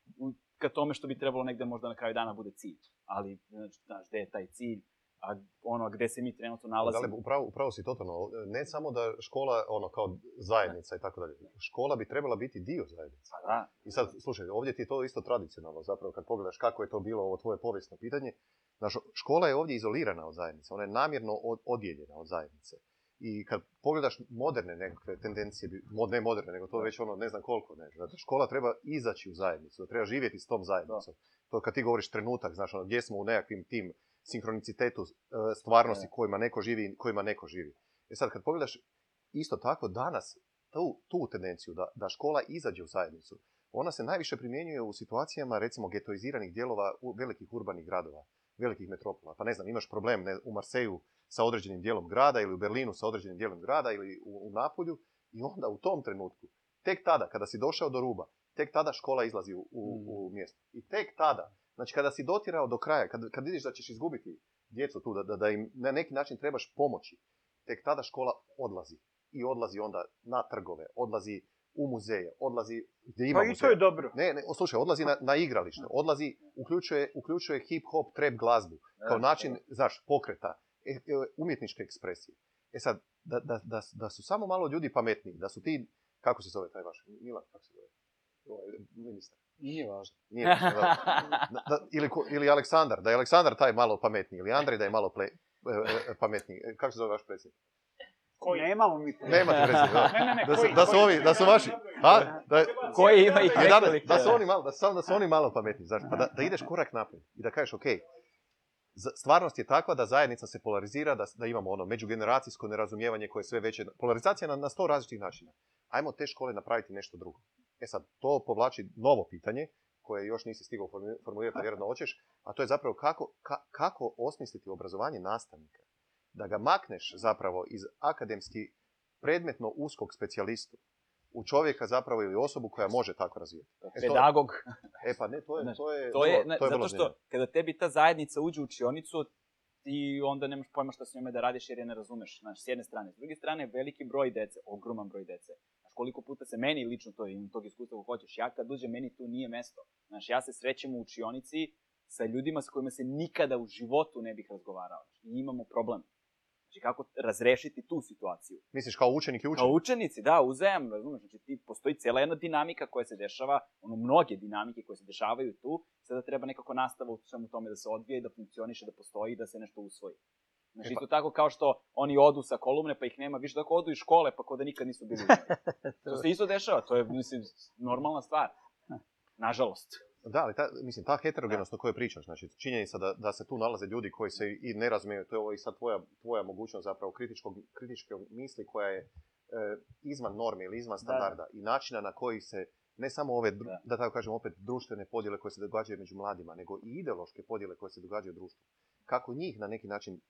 ka tome što bi trebalo negde možda na kraju dana bude cilj. Ali, znači, znaš, gde je taj cilj, a ono gdje se mi trenutno nalazimo. Ali, upravo, upravo si totalno. Ne samo da škola, ono, kao zajednica i tako dalje. Škola bi trebala biti dio zajednice. Pa da. I sad, slušaj, ovdje ti je to isto tradicionalno, zapravo, kad pogledaš kako je to bilo ovo tvoje povijesno pitanje. Znaš, škola je ovdje izolirana od zajednice. Ona je namjerno odijeljena od zajednice. I kad pogledaš moderne nekakve tendencije, ne moderne, nego to već ono ne znam koliko, ne. Znači, škola treba izaći u zajednicu, treba živjeti s tom zajednicom. To kad ti govoriš trenutak, znaš, ono, gdje smo u nekakvim tim sinhronicitetu e, stvarnosti kojima neko živi i kojima neko živi. E sad, kad pogledaš isto tako danas tu, tendenciju da, da škola izađe u zajednicu, ona se najviše primjenjuje u situacijama, recimo, getoiziranih dijelova u velikih urbanih gradova, velikih metropola. Pa ne znam, imaš problem u Marseju sa određenim dijelom grada ili u Berlinu sa određenim dijelom grada ili u, Napolju i onda u tom trenutku, tek tada, kada si došao do ruba, tek tada škola izlazi u mm. mjesto. I tek tada Znači, kada si dotirao do kraja, kad, kad vidiš da ćeš izgubiti djecu tu, da, da im na neki način trebaš pomoći, tek tada škola odlazi. I odlazi onda na trgove, odlazi u muzeje, odlazi gdje ima Pa i to je dobro. Ne, ne, slušaj, odlazi na, na igralište, odlazi, uključuje, uključuje hip-hop, trap glazbu, kao e. način, znaš, pokreta, e, e, umjetničke ekspresije. E sad, da, da, da, da, su samo malo ljudi pametniji, da su ti, kako se zove taj vaš, Milan, kako se zove, ovaj, ministar. Nije važno. Nije [LAUGHS] ili, ili Aleksandar, da je Aleksandar taj malo pametniji, ili Andrej da je malo e, e, pametniji. E, kako se zove vaš predsjednik? Koji? Nemamo mi [LAUGHS] Ne, ne, ne, da, da su ovi, da su vaši. Da, koji ima Da su oni malo, da, da su oni malo pametni. Znaš, pa da, da ideš korak naprijed i da kažeš, ok, stvarnost je takva da zajednica se polarizira, da, da imamo ono međugeneracijsko nerazumijevanje koje je sve veće. Polarizacija na, na sto različitih načina. Ajmo te škole napraviti nešto drugo. E sad, to povlači novo pitanje koje još nisi stigao formulirati, vjerojatno hoćeš, a to je zapravo kako, kako osmisliti obrazovanje nastavnika. Da ga makneš zapravo iz akademski predmetno uskog specijalistu u čovjeka zapravo ili osobu koja može tako razvijati. E, Pedagog. E pa ne, to je... To je, to je, zato što kada tebi ta zajednica uđe u učionicu, ti onda nemaš pojma što s njome da radiš jer je ne razumeš, znaš, s jedne strane. S druge strane, veliki broj dece, ogroman broj dece, koliko puta se meni lično to imam tog iskustva hoćeš. Ja kad meni tu nije mesto. Znaš, ja se srećem u učionici sa ljudima s kojima se nikada u životu ne bih razgovarao. I znači, imamo problem. Znači, kako razrešiti tu situaciju? Misliš, kao učenik i učenik? Kao učenici, da, uzajamno, Znači, ti, postoji cijela jedna dinamika koja se dešava, ono, mnoge dinamike koje se dešavaju tu, sada treba nekako nastava u svemu tome da se odvija i da funkcioniše, da postoji, da se nešto usvoji. Znači, e isto pa- tako kao što oni odu sa kolumne, pa ih nema više, tako odu iz škole, pa kao da nikad nisu bili. [LAUGHS] to se isto dešava, to je, mislim, normalna stvar. Nažalost. Da, ali ta, mislim, ta heterogenost o kojoj pričaš, znači činjenica da, da se tu nalaze ljudi koji se i ne razmeju to je ovo i sad tvoja, tvoja mogućnost zapravo kritičkog, kritičke misli koja je e, izvan norme ili izvan standarda i načina na koji se ne samo ove, da. da. tako kažem, opet društvene podjele koje se događaju među mladima, nego i ideološke podjele koje se događaju u društvu. Kako njih na neki način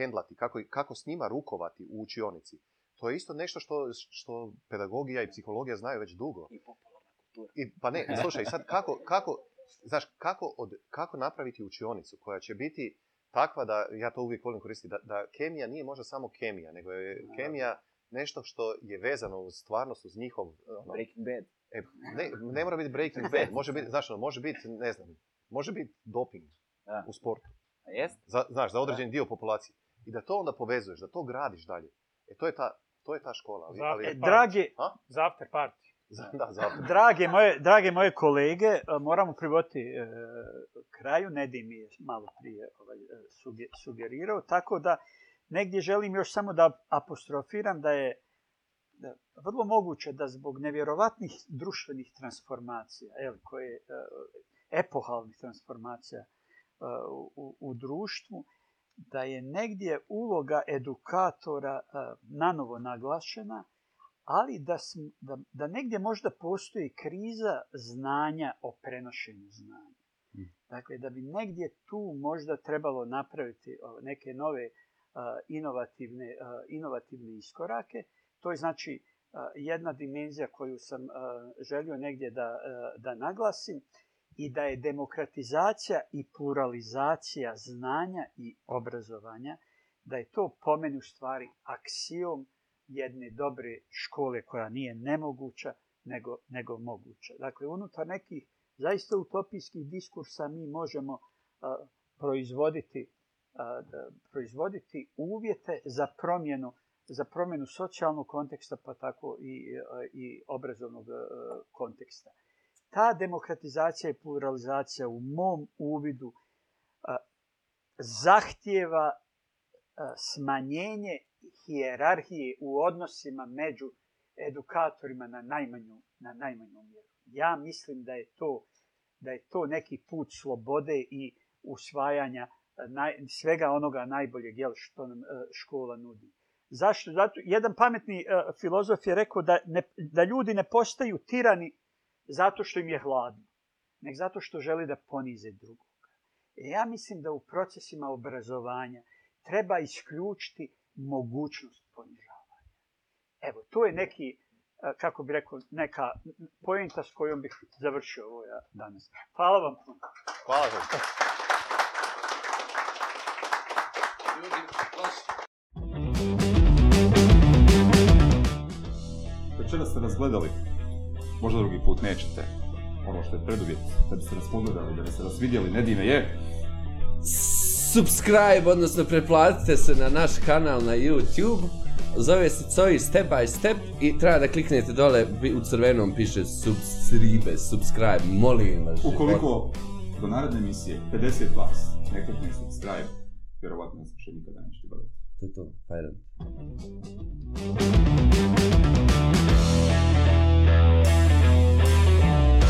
hendlati, kako, kako s njima rukovati u učionici. To je isto nešto što, što pedagogija i psihologija znaju već dugo. I popularna kultura. I, pa ne, slušaj, sad kako, kako, znaš, kako, od, kako napraviti učionicu koja će biti takva da, ja to uvijek volim koristiti, da, da kemija nije možda samo kemija, nego je kemija nešto što je vezano uz stvarnost, uz njihov... Ono, breaking bad. E, ne, mora biti breaking bad, može biti, znaš, ono, može biti, ne znam, može biti doping u sportu. Za, znaš, za određeni dio populacije. I da to onda povezuješ, da to gradiš dalje. E, to je ta, to je ta škola. Ali, ali... dragi... Za after party. Da, Drage moje, drage moje kolege, e, moramo privoti e, kraju. Nedim mi je malo prije ovaj, e, sugerirao. Tako da negdje želim još samo da apostrofiram da je vrlo moguće da zbog nevjerovatnih društvenih transformacija, koje, e, epohalnih transformacija u, u društvu, da je negdje uloga edukatora eh, nanovo naglašena, ali da, da, negdje možda postoji kriza znanja o prenošenju znanja. Hmm. Dakle, da bi negdje tu možda trebalo napraviti eh, neke nove eh, inovativne, inovativne iskorake. To je znači jedna dimenzija koju sam želio negdje da, da naglasim i da je demokratizacija i pluralizacija znanja i obrazovanja, da je to pomen u stvari aksijom jedne dobre škole koja nije nemoguća, nego, nego moguća. Dakle, unutar nekih zaista utopijskih diskursa mi možemo proizvoditi, proizvoditi uvjete za promjenu za promjenu socijalnog konteksta, pa tako i, i obrazovnog konteksta. Ta demokratizacija i pluralizacija u mom uvidu e, zahtijeva e, smanjenje hijerarhije u odnosima među edukatorima na najmanju, na najmanju mjeru. Ja mislim da je to da je to neki put slobode i usvajanja e, svega onoga najboljeg jel, što nam škola nudi. Zašto? Zato, jedan pametni filozof je rekao da, ne, da ljudi ne postaju tirani zato što im je hladno, nego zato što želi da ponize drugog. E, ja mislim da u procesima obrazovanja treba isključiti mogućnost ponižavanja. Evo, to je neki, e, kako bi rekao, neka pojenta s kojom bih završio ovo ja danas. Hvala vam. Hvala vam. ste možda drugi put nećete. Ono što je preduvjet da biste nas pogledali, da se nas vidjeli, Nedine je... Subscribe, odnosno preplatite se na naš kanal na YouTube. Zove se Coji Step by Step i treba da kliknete dole, u crvenom piše subscribe, subscribe, molim vas. Ukoliko do naredne emisije 50 vas ne klikne subscribe, vjerovatno se više nikada nećete gledati. To je to,